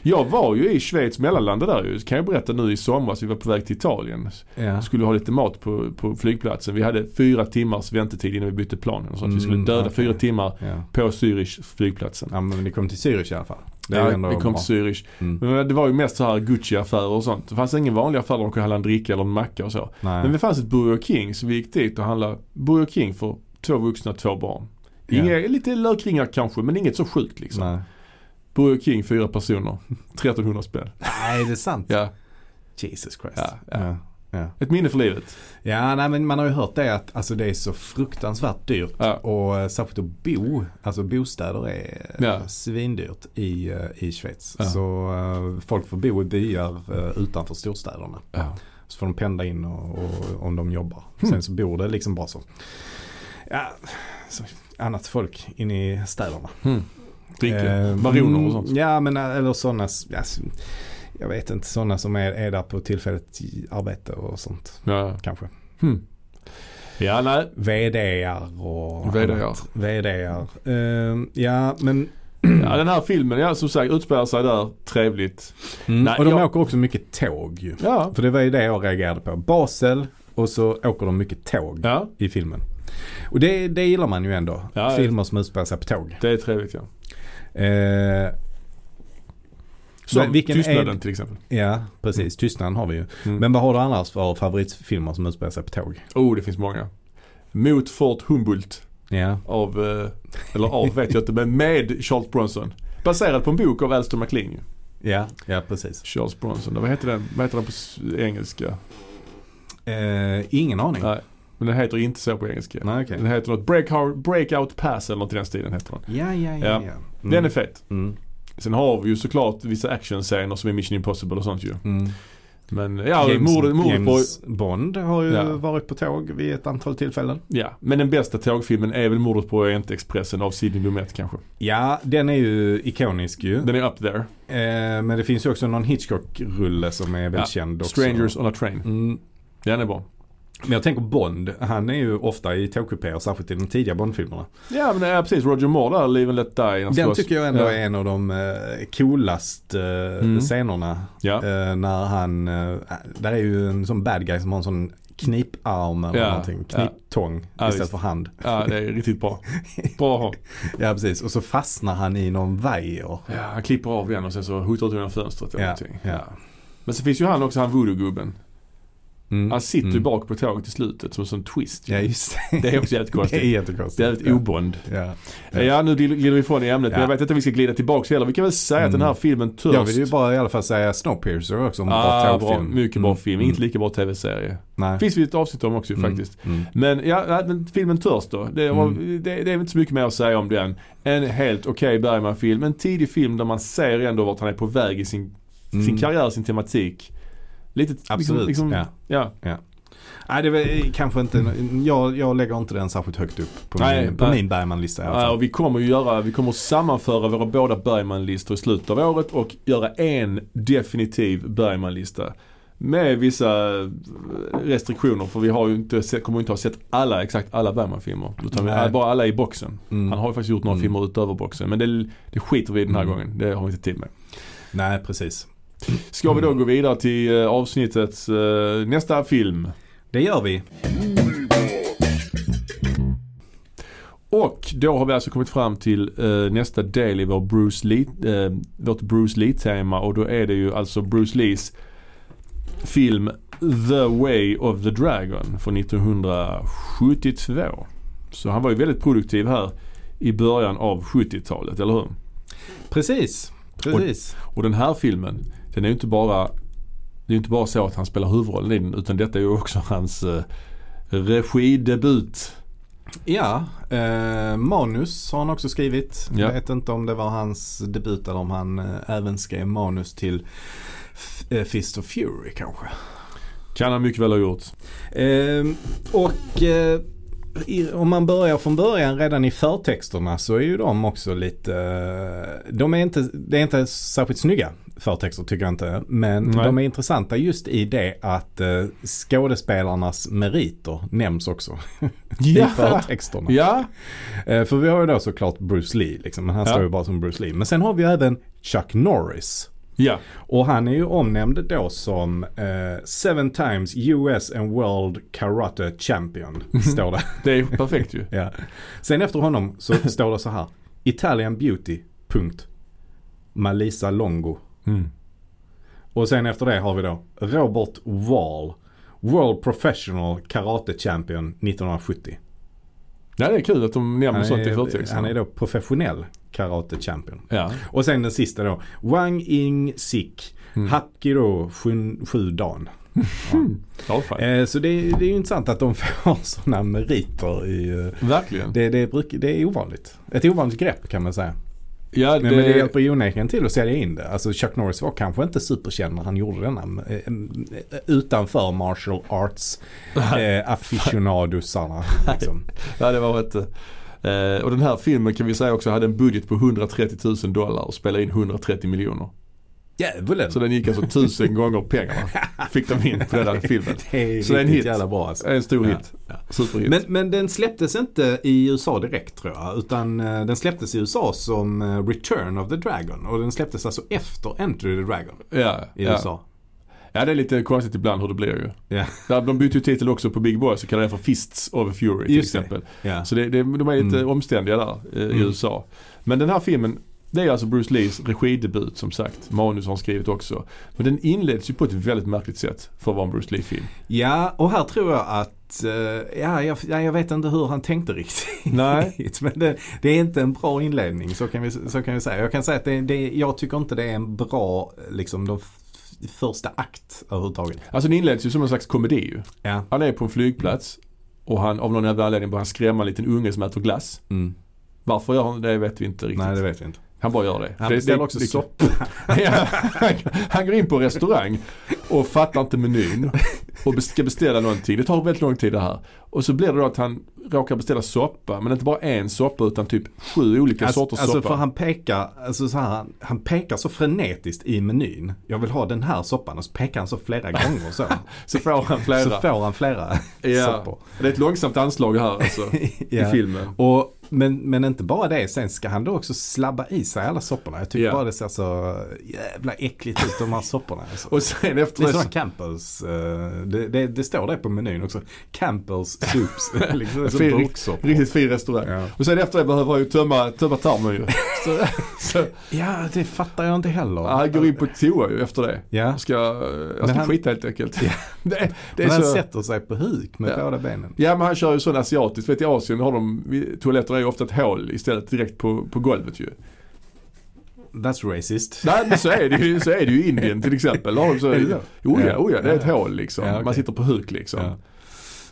Jag var ju i Schweiz mellanlandet där ju. Kan jag berätta nu i somras. Vi var på väg till Italien. ja. Skulle ha lite mat på, på flygplatsen. Vi hade fyra timmars väntetid innan vi bytte plan. Så att vi skulle Mm, döda okej. fyra timmar ja. på Zürich flygplatsen. Ja men ni kom till Zürich i alla fall. Det Ja, vi kom till Zürich. Mm. Men det var ju mest så här Gucci-affärer och sånt. Det fanns ingen vanlig affär där de kunde handla en dricka eller en macka och så. Nej. Men det fanns ett Burger King så vi gick dit och handlade Burger King för två vuxna, två barn. Inga, Lite lökringar kanske men inget så sjukt liksom. Nej. Burger King, fyra personer. 1300 spänn. Nej, det är sant. Ja, Jesus Christ. Ja, ja. ja. Ett minne för livet. Ja, nej men man har ju hört det att alltså, det är så fruktansvärt dyrt. Ja. Och eh, särskilt att bo, alltså bostäder är eh, Ja. svindyrt i, eh, i Schweiz. Ja. Så folk får bo i byar utanför storstäderna. Så får de pendla in och, och, om de jobbar. Hmm. Sen så bor det liksom bara så. Ja, så annat folk inne i städerna. Mm. Dricka, Eh, baroner och sånt. mm, Ja, men eh, eller sådana, ja, jag vet inte, sådana som är, är där på tillfälligt arbete och sånt Ja. kanske. Hmm. Ja, nej. VDR och VDR. VDR. Eh, ja, men Ja, den här filmen, ja som sagt utspelar sig där. Trevligt. mm, Nej, och de jag- åker också mycket tåg ju. Ja. För det var ju det jag reagerade på. Basel och så åker de mycket tåg Ja, i filmen. Och det, det gillar man ju ändå. Ja, Filmer som utspelar sig på tåg. det är trevligt ja. Eh, Som vilken är- Tystnaden till exempel. ja, precis. Tystnaden har vi ju. Mm. Men vad har du annars för favoritfilmer som utspelar sig på tåg? Oh, det finns många. Mot Fort Humboldt Ja. av, eh, eller av vet jag inte, men med Charles Bronson. Baserad på en bok av Alistair MacLean. Ja, ja precis. Charles Bronson. Vad heter den, vad heter den på engelska? Eh, ingen aning. Nej, men den heter inte så på engelska. Nej, okej. Den heter något Breakout, Breakout Pass eller något i den stilen heter den. Ja, ja, ja. Ja. Mm. Den är fet. Mm. Sen har vi ju såklart vissa actionscener som är Mission Impossible och sånt ju. Mm. Men ja, James, mordet, mordet på... James Bond har ju Ja. varit på tåg vid ett antal tillfällen. Ja, men den bästa tågfilmen är väl mordet på Orientexpressen av Sidney Lumet kanske. Ja, den är ju ikonisk ju. Den är up there. Eh, men det finns ju också någon Hitchcock-rulle som är väldigt Ja, känd också. Strangers on a Train. Mm. Den är bra. Men jag tänker Bond, han är ju ofta i tågkupéer, särskilt i de tidiga Bond-filmerna. Ja men ja, precis. Roger Moore där, Live and Let Die. Den slåss. tycker jag ändå ja. är en av de eh, coolaste eh, Mm. scenerna. Ja. Eh, när han, där är ju en sån bad guy som har en sån kniparm eller Ja, någonting. ja. Kniptång Ja, istället visst. för hand. ja, det är riktigt bra. Bra. Ja precis, och så fastnar han i någon vajer. Ja, han klipper av den och sen så hotar ut genom fönstret eller Ja, någonting. ja. Men så finns ju han också, han voodoo-gubben. Mm. Han sitter ju Mm. bak på tåget i slutet som en sån twist. Ja just det. Det är också jävligt Det är konstigt. jättekonstigt. Det är ett ja. obond. Ja. Ja, nu glider vi ifrån i ämnet. Men Ja. jag vet inte om vi ska glida tillbaka heller. Vi kan väl säga att den här Mm. filmen Törst. Jag vill ju bara i alla fall säga Snowpiercer också. En ah, bra tågfilm. mycket bra Mm. film. Mm. Inte lika bra tv-serie. Nej. Finns vi ett avsnitt om också Mm. faktiskt. Mm. Men ja, ja, men filmen Törst då. Det, var, Mm. det, det är inte så mycket mer att säga om den. En helt okej Bergman-film. En tidig film där man ser ändå vart han är på väg i sin, sin Mm. karriär, sin tematik. Lite, Absolut, Liksom, ja. ja. Nej det är väl kanske inte, jag, jag lägger inte den särskilt högt upp på Nej, min, på nej. min Bergman-lista i alla Ja, fall. och vi kommer ju göra, vi kommer sammanföra våra båda Bergman-listor i slutet av året och göra en definitiv Bergman-lista. Med vissa eh, restriktioner för vi har ju inte, sett- kommer ju inte ha sett alla, exakt alla Bergman-filmer. Utan Nej. bara alla i boxen. Mm. Han har ju faktiskt gjort några Mm. filmer utöver boxen. Men det, det skiter vi i den här Mm. gången. Det har vi inte tid med. Nej precis. Ska vi då gå vidare till eh, avsnittets eh, nästa film. Det gör vi. Och då har vi alltså kommit fram till eh, nästa del i vår Bruce Lee, eh, vårt Bruce Lee-tema och då är det ju alltså Bruce Lees film The Way of the Dragon från 1972. Så han var ju väldigt produktiv här i början av 70-talet, eller hur? Precis, precis. Och den här filmen, den är ju inte bara det är inte bara så att han spelar huvudrollen i den utan detta är ju också hans eh, regidebut. Ja, eh, manus har han också skrivit. Ja. Jag vet inte om det var hans debut eller om han eh, även skrev manus till F- eh, Fist of Fury kanske. Kan han mycket väl ha gjort. Eh, och i, om man börjar från början redan i förtexterna så är ju de också lite, de är inte, det är inte särskilt snygga förtexter tycker jag inte. Men Nej. de är intressanta just i det att eh, skådespelarnas meriter nämns också i förtexterna. ja. Eh, för vi har ju då såklart Bruce Lee liksom, men han Ja. står ju bara som Bruce Lee. Men sen har vi ju även Chuck Norris. ja. Och han är ju omnämnd då som eh, seven times US and World Karate Champion. Står det. Det är perfekt ju. ja. Sen efter honom så står det så här. Italian Beauty. Punkt. Malisa Longo. Mm. Och sen efter det har vi då Robert Wall. World Professional Karate Champion 1970. Ja det är kul att de nämner sånt i är, förtexterna. han är då professionell Karate Champion. Ja. Och sen den sista då. Wang In Sik. Mm. Hakiro Shun- Shudan. Ja. Eh, så det, är- det är ju intressant att de får sådana meriter i... eh, Verkligen. Det, det, bruk, det är ovanligt. Ett ovanligt grepp kan man säga. Ja, Men, men det hjälper ju onekligen till att sälja in det. Alltså Chuck Norris var kanske inte superkänd när han gjorde denna. eh, eh, Utanför martial arts eh, aficionadosarna. Liksom. Ja det var ett eh, Och den här filmen kan vi säga också hade en budget på 130 000 dollar och spelade in 130 miljoner. Djävulen! Så den gick alltså tusen gånger pengarna. Fick de in på den här filmen. Det är Så det är en hit. jävla bra alltså. En stor Ja, hit. ja. Superhit. Men, men den släpptes inte i USA direkt tror jag. Utan eh, den släpptes i USA som eh, Return of the Dragon. Och den släpptes alltså efter Enter the Dragon ja, i ja. USA. ja det är lite konstigt ibland hur det blir ju. Där, de bytte ju titel också på Big Boy så kallar det för Fists of Fury till Just exempel. Ja. Så det, det, de är lite Mm. omständiga där eh, i Mm. USA. Men den här filmen, det är alltså Bruce Lees regidebut som sagt. Manus har han skrivit också. Men den inleds ju på ett väldigt märkligt sätt för att vara en Bruce Lee-film. ja, och här tror jag att, eh, ja, jag, ja, jag vet inte hur han tänkte riktigt. Nej. Men det, det är inte en bra inledning, så kan vi, så kan vi säga. Jag kan säga att det, det, jag tycker inte det är en bra, liksom, de första akt överhuvudtaget. Alltså den inleds ju som en slags komedi ju. Ja. Han är på en flygplats och han av någon jävla anledning börjar han skrämma en liten unge som äter glass. Mm. Varför gör han det vet vi inte riktigt. Nej, det vet vi inte. Han bara gör det. Han beställer också det- soppa. Han, han går in på en restaurang och fattar inte menyn och ska beställa någonting. Det tar väldigt lång tid det här. Och så blir det då att han råkar beställa soppa. Men inte bara en soppa utan typ sju olika Alltså, sorters alltså soppa. för han pekar, alltså så här, han, han pekar så frenetiskt i menyn. Jag vill ha den här soppan och så pekar han så flera gånger så. Så får han flera. Så får han flera ja. soppor. Det är ett långsamt anslag här alltså. Ja. I filmen. Och, men, men inte bara det, sen ska han då också slabba i sig alla sopporna. Jag tycker Ja. bara det ser så jävla äckligt ut de här sopporna. Alltså. Och sen det efter är det sådana så, Campbells, eh, det, det, det står det på menyn också. Campbells soups. liksom, som Fin- riktigt fin restaurang. Ja. Och sen efter det behöver han ju tömma, tömma tarmen ju. Så, så, ja, det fattar jag inte heller. han går in på toa ju efter det. Ja. Ska, jag ska han- skita helt enkelt. det, är- det är Men han så, sätter sig på huk med Ja. båda benen. Ja men han kör ju sån asiatiskt. Vet i Asien har de, toaletter är ju ofta ett hål istället direkt på, på golvet ju. That's racist. Nej men så är det ju, så är det ju i Indien till exempel. Har de så, Är det så? oh, ja, oh det är ett hål liksom. Ja, okej. Man sitter på huk liksom. Ja.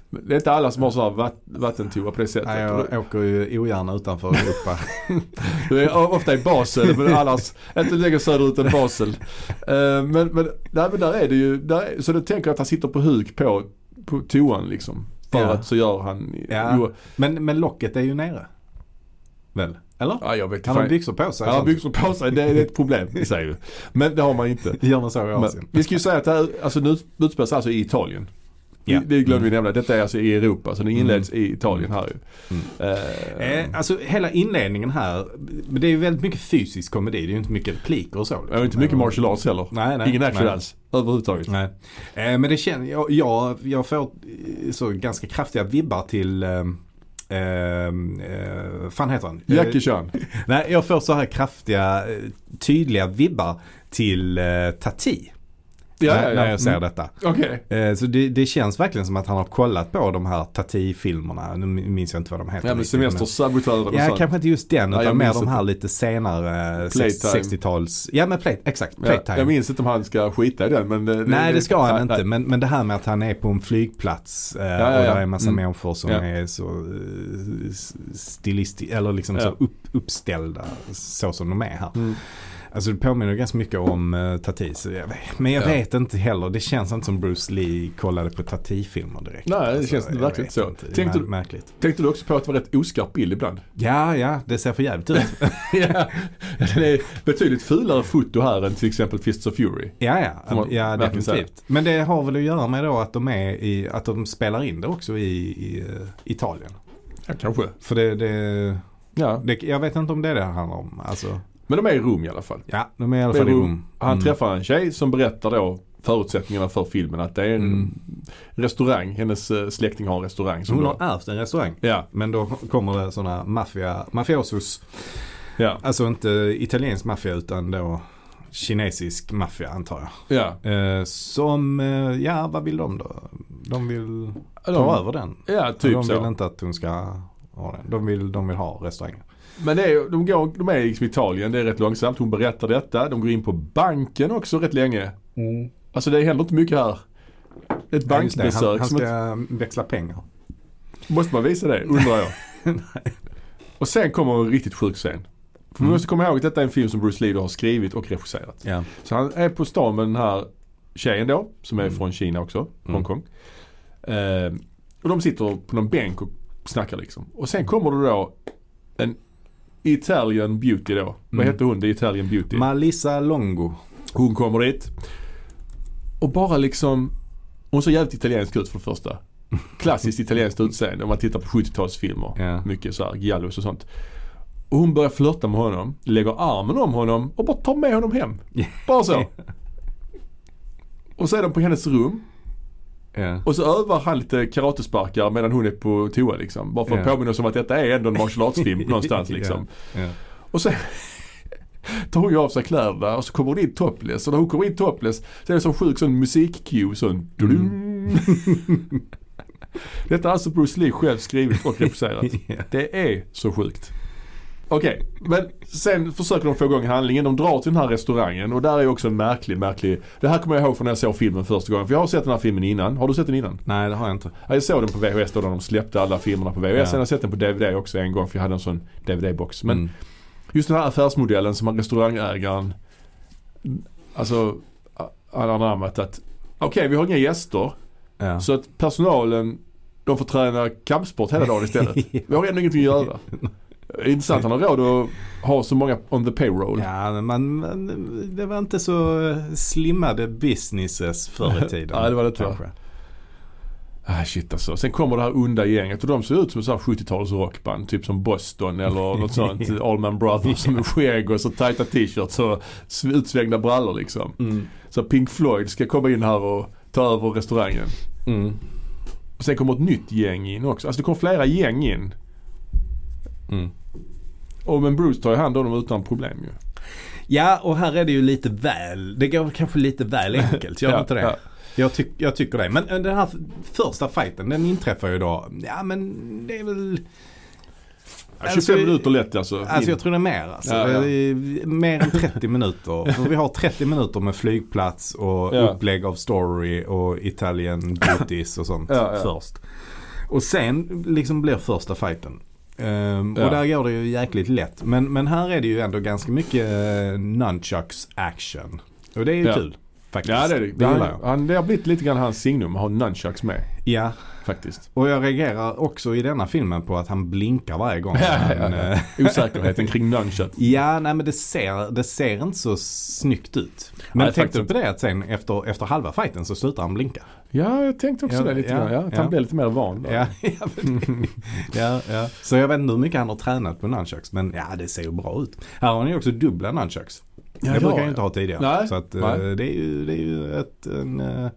Det är inte alla som har sån här vatt, vattentoa på det sättet. Nej, jag åker ju ogärna utanför Europa. Du är ofta i Basel men annars inte längre söderut än Basel. Eh, men, men, nej, men där är det ju, är, så du tänker att han sitter på huk på, på toan liksom. För Ja. att så gör han, Ja. jo, men, men locket är ju nere. Väl? Eller? ja jag vet. Han har byxor på sig. Han har byxor på sig, det är ett problem i sig. Men det har man inte. Gör man så i Asien? Vi ska ju säga att det här, alltså nu utspelar sig alltså i Italien. Ja. Det glömde vi Mm. nämna. Detta är alltså i Europa så den inleds i Italien här ju. Mm. Eh, Eh, alltså hela inledningen här, det är ju väldigt mycket fysisk komedi. Det är ju inte mycket repliker och så. det är inte mycket martial arts heller. Nej, nej. Ingen action alls. Överhuvudtaget. Nej. Eh, men det känner jag, jag, jag får så ganska kraftiga vibbar till eh, eh, eh, fan heter han? Jackie Eh, Chan. Nej, jag får så här kraftiga, eh, tydliga vibbar till eh, Tati. Ja, när, ja, ja. när jag ser Mm. detta. Okej. Eh, Så det, det känns verkligen som att han har kollat på de här Tati-filmerna. Nu minns jag inte vad de heter. Ja men semestersabotören och Ja, kanske inte just den utan mer de här lite senare eh, Playtime. 60-tals. Ja men play, exakt, playtime. jag minns inte om han ska skita i den men det, Nej det ska han nej, inte. nej. Men, men det här med att han är på en flygplats eh, och där är en massa Mm. människor som är så uh, stilistiska eller liksom så upp, uppställda så som de är här. Mm. Alltså det påminner ganska mycket om uh, Tati. Så jag, vet- men jag Ja. vet inte heller. Det känns inte som Bruce Lee kollade på Tati-filmer direkt. Nej, det Alltså, känns jag verkligen så. inte. Tänkte mär- du- märkligt. Tänkte du också på att det var rätt oskarp bild ibland? Ja, ja, det ser för jävligt ut. ja, det är betydligt fulare foto här än till exempel Fists of Fury. Ja, ja, man ja definitivt. Men det har väl att göra med då att de är i, att de spelar in det också i, i eh, Italien. Ja, kanske. För det, det, Ja, det, jag vet inte om det är det det handlar om. Alltså, men de är i Rom i alla fall. ja, de är i alla fall i Rom. Rom. Han Mm. träffar en tjej som berättar då förutsättningarna för filmen. Att det är en Mm. restaurang. Hennes eh, släkting har en restaurang. Som Hon då, har ärvt en restaurang. ja, Men då kommer det sådana maffia, mafiosos. ja, Alltså inte italiensk maffia utan då kinesisk maffia antar jag. ja. Eh, som, eh, ja vad vill de då? De vill ta De, över den. ja, typ de vill så. inte att hon ska ha den. De vill, de vill ha restaurangen. Men det är, de, går, de är liksom i Italien. Det är rätt långsamt. Hon berättar detta. De går in på banken också rätt länge. Alltså det händer inte mycket här. Ett Ja, bankbesök. Han, han som ska växla pengar. Måste man visa det undrar jag. och sen kommer en riktigt sjuk scen. För vi Mm. måste komma ihåg att detta är en film som Bruce Lee har skrivit och regisserat. Ja. Så han är på stan med den här tjejen då, som är Mm. från Kina också, Mm. Hongkong. Eh, och de sitter på någon bänk och snackar liksom. Och sen kommer det då en Italian beauty då. Vad Mm. hette hon? The Italian beauty. Malissa Longo. hon kommer dit. Och bara liksom, hon ser jävligt italiensk ut för det första. Klassiskt italienskt utseende om man tittar på 70-talsfilmer. Ja. Mycket så här giallos och sånt. Och hon börjar flörta med honom, lägger armen om honom och bara tar med honom hem. Bara så. Och så är de på hennes rum Ja. och så övar han lite karatesparkar medan hon är på toa liksom. Bara för att Ja. påminna oss om att detta är ändå en martial arts-film någonstans liksom. Ja. Och sen tar hon ju av sig kläderna och så kommer hon in topless. Och när hon kommer in topless så är det sån sjuk sån musik-cue. Sån dudung. Detta har alltså Bruce Lee själv skrivit och regisserat. Det är så sjukt. Okej, men sen försöker de få igång handlingen. De drar till den här restaurangen och där är också en märklig, märklig. Det här kommer jag ihåg från när jag såg filmen första gången. För jag har sett den här filmen innan. Har du sett den innan? Nej det har jag inte. Ja, jag såg den på VHS då när de släppte alla filmerna på VHS. Ja. Sen har jag sett den på DVD också en gång för jag hade en sån DVD-box. Men Mm. Just den här affärsmodellen som restaurangägaren alltså har anammat att okej vi har inga gäster Ja. så att personalen de får träna kampsport hela dagen istället. Vi har ändå ingenting att göra. Är Intressant, han har råd att ha så många on the payroll. Ja, men man, det var inte så slimmade businesses förr i tiden. Nej, det var det inte. Ah, shit alltså. Sen kommer det här onda gänget och de ser ut som så här 70-tals rockband. Typ som Boston eller något sånt. Allman Brothers med skägg och så tajta t-shirts och sv- utsvängda brallor liksom. Mm. Så Pink Floyd ska komma in här och ta över restaurangen. Mm. Och sen kommer ett nytt gäng in också. Alltså det kommer flera gäng in. Mm. Och men Bruce tar ju hand om dem utan problem ju. Ja, och här är det ju lite väl, det går kanske lite väl enkelt, gör Ja, inte det? ja. Jag, tyck, jag tycker det. Men eh, den här första fighten den inträffar ju då, ja men det är väl, Ja, 25 Alltså, minuter lätt alltså. alltså jag tror det är mer alltså. Ja, ja. Mer än 30 minuter. För vi har 30 minuter med flygplats och Ja. upplägg av story och Italian beauties och sånt först. Och sen liksom blir första fighten. Ehm, Ja. Och där går det ju jäkligt lätt. Men, men här är det ju ändå ganska mycket uh, nunchucks action. Och det är ju Ja. kul. Faktiskt. Ja det är det. det han, han, det har blivit lite grann hans signum att ha nunchucks med. Ja, Faktiskt. och jag reagerar också i denna filmen på att han blinkar varje gång. Han, eh, Osäkerheten kring nunchuck. Ja, nej men det ser, det ser inte så snyggt ut. Men Nej, tänkte du på det att sen efter, efter halva fighten så slutar han blinka? Ja, jag tänkte också Ja, det lite ja, grann. Ja, att ja. han blev lite mer van. då. Ja, ja, ja, ja. Så jag vet inte hur mycket han har tränat på nunchucks. Men ja, det ser ju bra ut. Här har han ju också dubbla nunchucks. Ja, det ja, brukar jag ja. inte ha tidigare. Nej, så att, eh, nej. det är ju, det är ju ett, en, eh,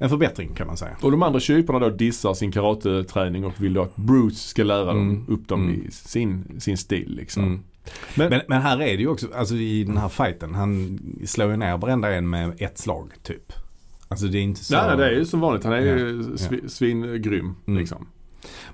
en förbättring kan man säga. Och de andra kyparna då dissar sin karateträning och vill då att Bruce ska lära dem Mm. upp dem Mm. i sin, sin stil liksom. Mm. Men, men, här är det ju också, alltså i den här fighten, han slår ju ner varenda en med ett slag typ. Alltså det är inte så. Nej, det är ju som vanligt. Han är ju Ja, svi, svingrym Mm.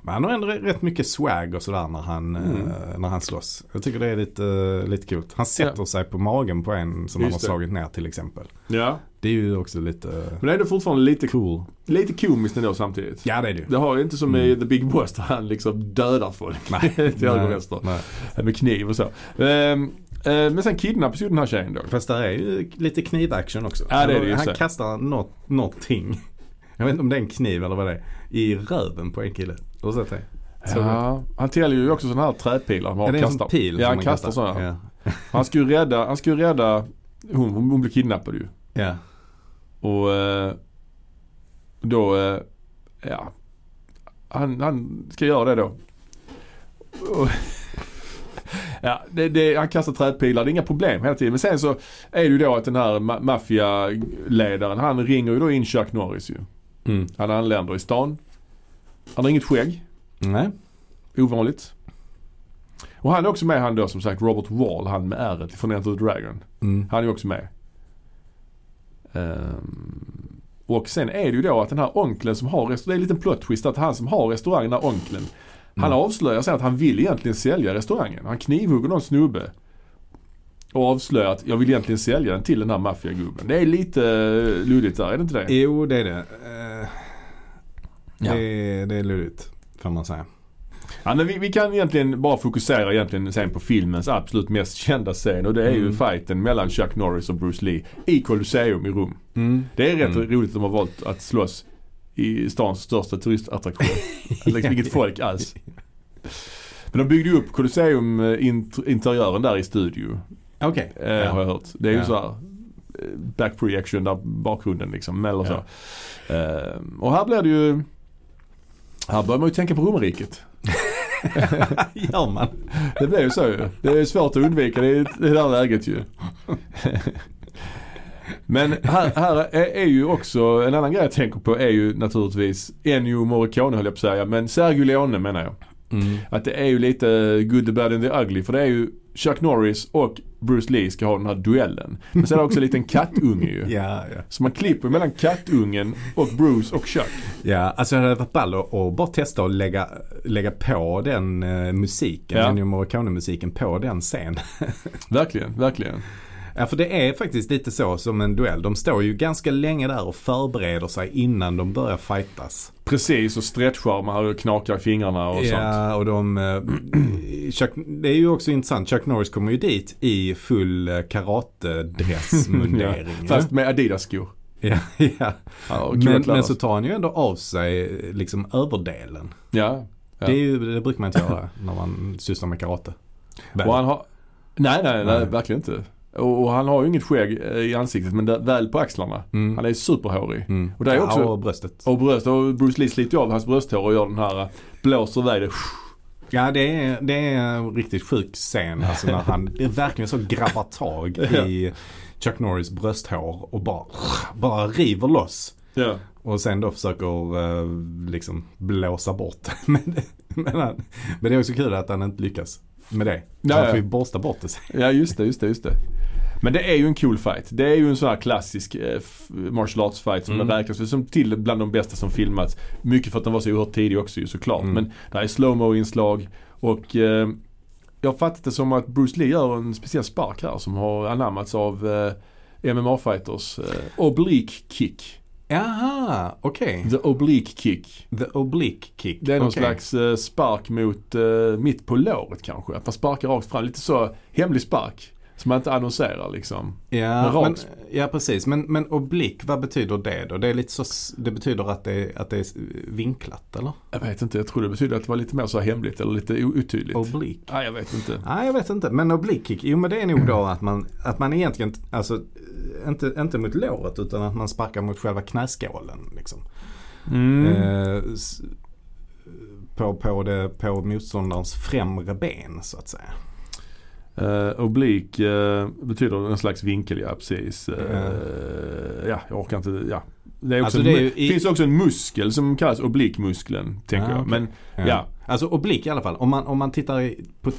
Men han har ändå rätt mycket swag och sådär när han, Mm. eh, när han slåss. Jag tycker det är lite, eh, lite coolt. Han sätter sig på magen på en som han har Just det. slagit ner till exempel. Ja. Det är ju också lite Men det är ändå fortfarande lite, cool. lite komiskt ändå samtidigt. Ja det är det. Det har ju inte som i Mm. The Big Boss där han liksom dödar folk. Nej. till höger och vänster. Med kniv och så. Eh, men sen kidnappas ju den här tjejen då. Fast där är ju lite knivaction också. Ja, det är det ju Han kastar något, någonting. Jag vet inte om det är en kniv eller vad det är. I röven på en kille. Har du sett det? Så Ja, han täljer ju också sådana här träpilar. Han Är det kastar. pil Ja, han kastar sådana. Ja. Han skulle ju rädda, han skulle ju rädda hon, hon, hon blev kidnappad ju. ja. Och eh, då, eh, ja. Han, han ska göra det då. Och, ja, det, det, han kastar trädpilar, det är inga problem hela tiden. Men sen så är det ju då att den här ma- maffialedaren, han ringer ju då in Chuck Norris ju. Mm. Han anländer i stan. Han har inget skägg, Nej. ovanligt. Och han är också med han då som sagt Robert Wall, han med ärret från Enter the Dragon. Mm. Han är också med. Ehm, och sen är det ju då att den här onkeln som har restaurang, det är en liten plot twist att han som har restaurangen, den här onkeln. Han Mm. avslöjar sen att han vill egentligen sälja restaurangen. Han knivhugger någon snubbe. Och avslöjar att jag vill egentligen sälja den till den här maffiagubben. Det är lite eh, luddigt där, är det inte det? Jo det är det. Eh, Ja. det, är, det är lurigt. Får man säga. Ja, men vi, vi kan egentligen bara fokusera egentligen sen på filmens absolut mest kända scen och det är ju Mm. fighten mellan Chuck Norris och Bruce Lee i Colosseum i Rom. Mm. Det är rätt Mm. roligt att de har valt att slåss i stans största turistattraktion. liksom inget folk alls. Men de byggde ju upp Colosseum eh, där i studio. Okej. Eh, Ja. Har jag hört. Det är ju Ja. så här eh, back projection där bakgrunden liksom. Eller så. Eh, och här blir det ju här börjar man ju tänka på romarriket. Gör man? Det blir ju så ju. Det är svårt att undvika det i det där läget ju. Men här, här är, är ju också, en annan grej jag tänker på är ju naturligtvis Ennio Morricone höll jag på att säga, men Sergio Leone menar jag. Mm. Att det är ju lite good, the bad and the ugly. För det är ju Chuck Norris och Bruce Lee ska ha den här duellen. Men sen är det också en liten kattunge ju. Ja, ja. Så man klipper mellan kattungen och Bruce och Chuck. Ja, alltså det hade varit ball att bara testa att lägga, lägga på den uh, musiken, Ja. Ennio Morricone-musiken på den scenen. Verkligen, verkligen. Ja, för det är faktiskt lite så som en duell. De står ju ganska länge där och förbereder sig innan de börjar fightas. Precis och stretchar och knakar fingrarna och sånt. Ja, och de... eh, Chuck, det är ju också intressant. Chuck Norris kommer ju dit i full eh, karatedressmundering. Ja, Fast med Adidas-skor. ja, ja. Ja, Men, men så tar han ju ändå av sig eh, liksom överdelen. Ja. ja. Det, är ju, det brukar man inte göra när man sysslar med karate. Väl. Och han har... Nej, nej, nej, Nej. verkligen inte. Och, och han har ju inget skägg eh, i ansiktet men där, väl på axlarna. Mm. Han är superhårig. Mm. Och det är också- Ja, och bröstet. Och bröst, och Bruce Lee sliter ju av hans brösthår och gör den här, eh, blåser iväg det. Ja det är, det är en riktigt sjuk scen. Alltså när han verkligen så grabbar tag i Chuck Norris brösthår och bara, bara river loss. Ja. Och sen då försöker eh, liksom blåsa bort men, men, han, men det är också kul att han inte lyckas med det. Ja, han får ju borsta bort det sen. Ja just det, just det, just det. Men det är ju en cool fight. Det är ju en sån här klassisk eh, martial arts fight som Mm. räknas som till bland de bästa som filmats. Mycket för att den var så oerhört tidig också ju såklart. Mm. Men det är slowmo inslag och eh, jag har fattat det som att Bruce Lee gör en speciell spark här som har anammats av eh, MMA-fighters. Eh, oblique kick. Jaha, okej. The oblique kick. The oblique kick. Det är någon Okej. slags eh, spark mot eh, mitt på låret kanske. Att man sparkar rakt fram. Lite så hemlig spark. Som man inte annonserar liksom. Ja, men, ja precis. Men, men oblick, vad betyder det då? Det, är lite så, det betyder att det, är, att det är vinklat eller? Jag vet inte, jag tror det betyder att det var lite mer så hemligt eller lite otydligt. Oblick? Nej, jag vet inte. Nej, jag vet inte. Men oblick jo men det är nog då att man, att man egentligen, alltså inte, inte mot låret utan att man sparkar mot själva knäskålen. Liksom. Mm. Eh, på, på, det, på motståndarens främre ben så att säga. Uh, oblique eh, betyder en slags vinkel, ja precis. Eh, Ja. ja, jag orkar inte, ja. Det, Alltså, det i- finns också en muskel som kallas oblikmuskeln, tänker Ah, jag. Men ja. Alltså oblik i alla fall. Om man, om man tittar på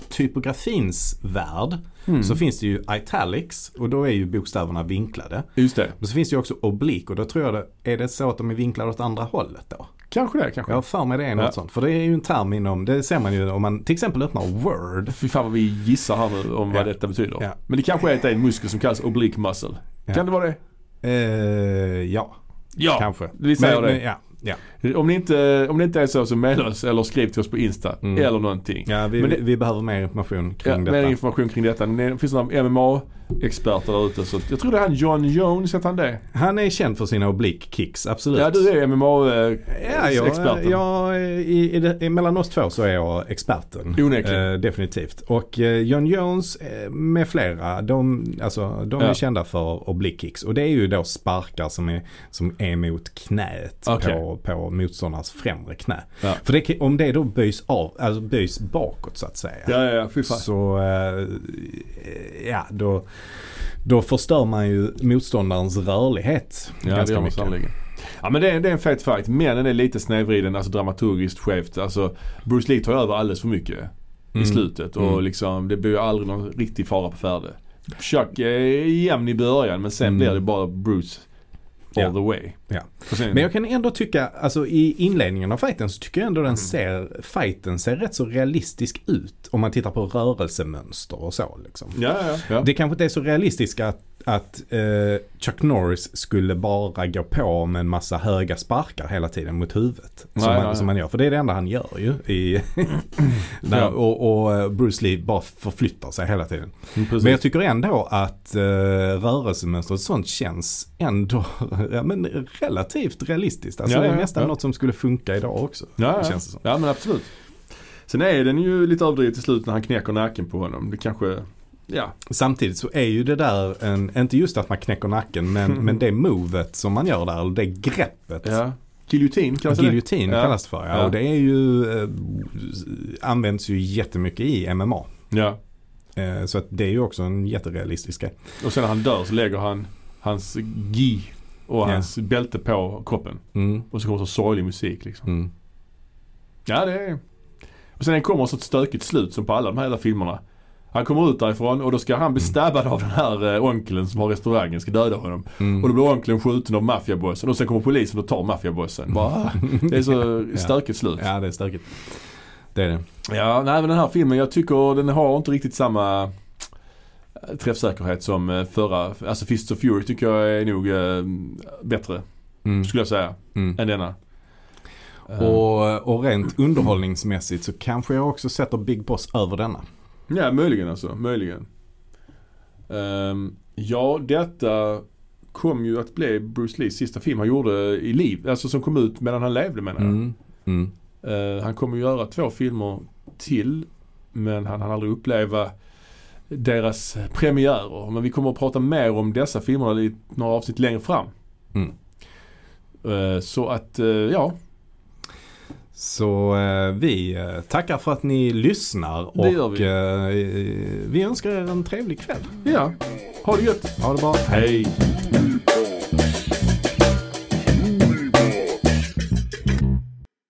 typografins värld Mm. så finns det ju italics och då är ju bokstäverna vinklade. Just det. Men så finns det ju också oblik och då tror jag det, är det så att de är vinklade åt andra hållet då? Kanske det, kanske. Jag har för mig det är något Ja. sånt. För det är ju en term inom, det ser man ju om man till exempel öppnar Word. Fy fan vad vi gissar här nu om vad Ja. detta betyder. Ja. Men det kanske är att det är en muskel som kallas oblique muscle. Ja. Kan det vara det? Eh, ja, Ja, kanske. vi säger Men- det. men, ja, ja. Om, det inte, om det inte är så så mejla oss eller skriv till oss på Insta Mm. eller någonting. ja vi, det- vi behöver mer information Ja, kring mer detta. information kring detta. Det finns några MMA-experter där ute. Så jag tror det är han John Jones, heter han det? Han är känd för sina oblique kicks, absolut. Ja, du är Ja, jag, MMA-experten. jag, i, i, det- mellan oss två så är jag experten. Onekligen. Eh, definitivt. Och eh, John Jones eh, med flera, de, alltså, de Ja. är kända för oblique kicks. Och det är ju då sparkar som är, som är mot knät Okej. på, på motståndarens främre knä. Ja. För det, om det då böjs, av, alltså böjs bakåt så att säga. Ja, ja, ja. Fy fan. Så eh, ja, då, då förstör man ju motståndarens rörlighet Ja, det ganska gör man mycket. sannoliken. Ja men det är, det är en fet fight. Men den är lite snedvriden, alltså dramaturgiskt skevt. Alltså Bruce Lee tar över alldeles för mycket i Mm. slutet. Och Mm. liksom, det blir ju aldrig någon riktig fara på färde. Chuck är jämn i början men sen Mm. blir det bara Bruce all Ja. the way. Ja. Sen, Men jag kan ändå tycka, alltså i inledningen av fighten så tycker jag ändå den Mm. ser, fighten ser rätt så realistisk ut. Om man tittar på rörelsemönster och så liksom. ja, ja, ja. Det kanske inte är så realistiskt att, att eh, Chuck Norris skulle bara gå på med en massa höga sparkar hela tiden mot huvudet. Nej, som, man, nej, som man gör. För det är det enda han gör ju. I där, Ja. och, och eh, Bruce Lee bara förflyttar sig hela tiden. Mm, precis. Men jag tycker ändå att eh, rörelsemönster och sånt känns ändå ja, men relativt realistiskt. Alltså Ja, det är nästan något som skulle funka idag också. Ja. känns det som. ja men absolut. Sen är den ju lite överdrivet till slut när han knäcker nacken på honom. Det kanske, ja. Samtidigt så är ju det där, en, inte just att man knäcker nacken, men, men det movet som man gör där, det greppet. ja. Giljotin kallas det? Giljotin Ja. kallas det för ja. Ja. Och det är ju, eh, används ju jättemycket i MMA. Ja. Eh, så att det är ju också en jätterealistisk grej. Och sen när han dör så lägger han hans gi och Ja. hans bälte på kroppen. Mm, Och så kommer så sorglig musik liksom. mm. Ja det är... Och sen kommer så ett stökigt slut som på alla de här jävla filmerna. Han kommer ut därifrån och då ska han bli stabbad av den här eh, onkeln som har restaurangen, ska döda honom. Mm. Och då blir onkeln skjuten av maffiabossen och sen kommer polisen och tar maffiabossen. Ah, det är så stökigt slut. Ja, det är stökigt. Det är det. Ja, nej men den här filmen jag tycker den har inte riktigt samma eh, träffsäkerhet som eh, förra. Alltså Fists of Fury tycker jag är nog bättre Mm. skulle jag säga Mm. än denna. Och, och rent underhållningsmässigt så kanske jag också sätter Big Boss över denna. Ja, möjligen alltså. Möjligen. Ehm, ja, detta kom ju att bli Bruce Lees sista film han gjorde i liv. Alltså som kom ut medan han levde menar jag. Mm. Mm. Eh, han kommer göra två filmer till. Men han hann aldrig uppleva deras premiärer. Men vi kommer att prata mer om dessa filmerna i några avsnitt längre fram. Mm. Eh, så att, eh, ja. Så eh, vi eh, tackar för att ni lyssnar och vi. eh, vi önskar er en trevlig kväll. Ja. Ha det gött. Ha det bra. Hej.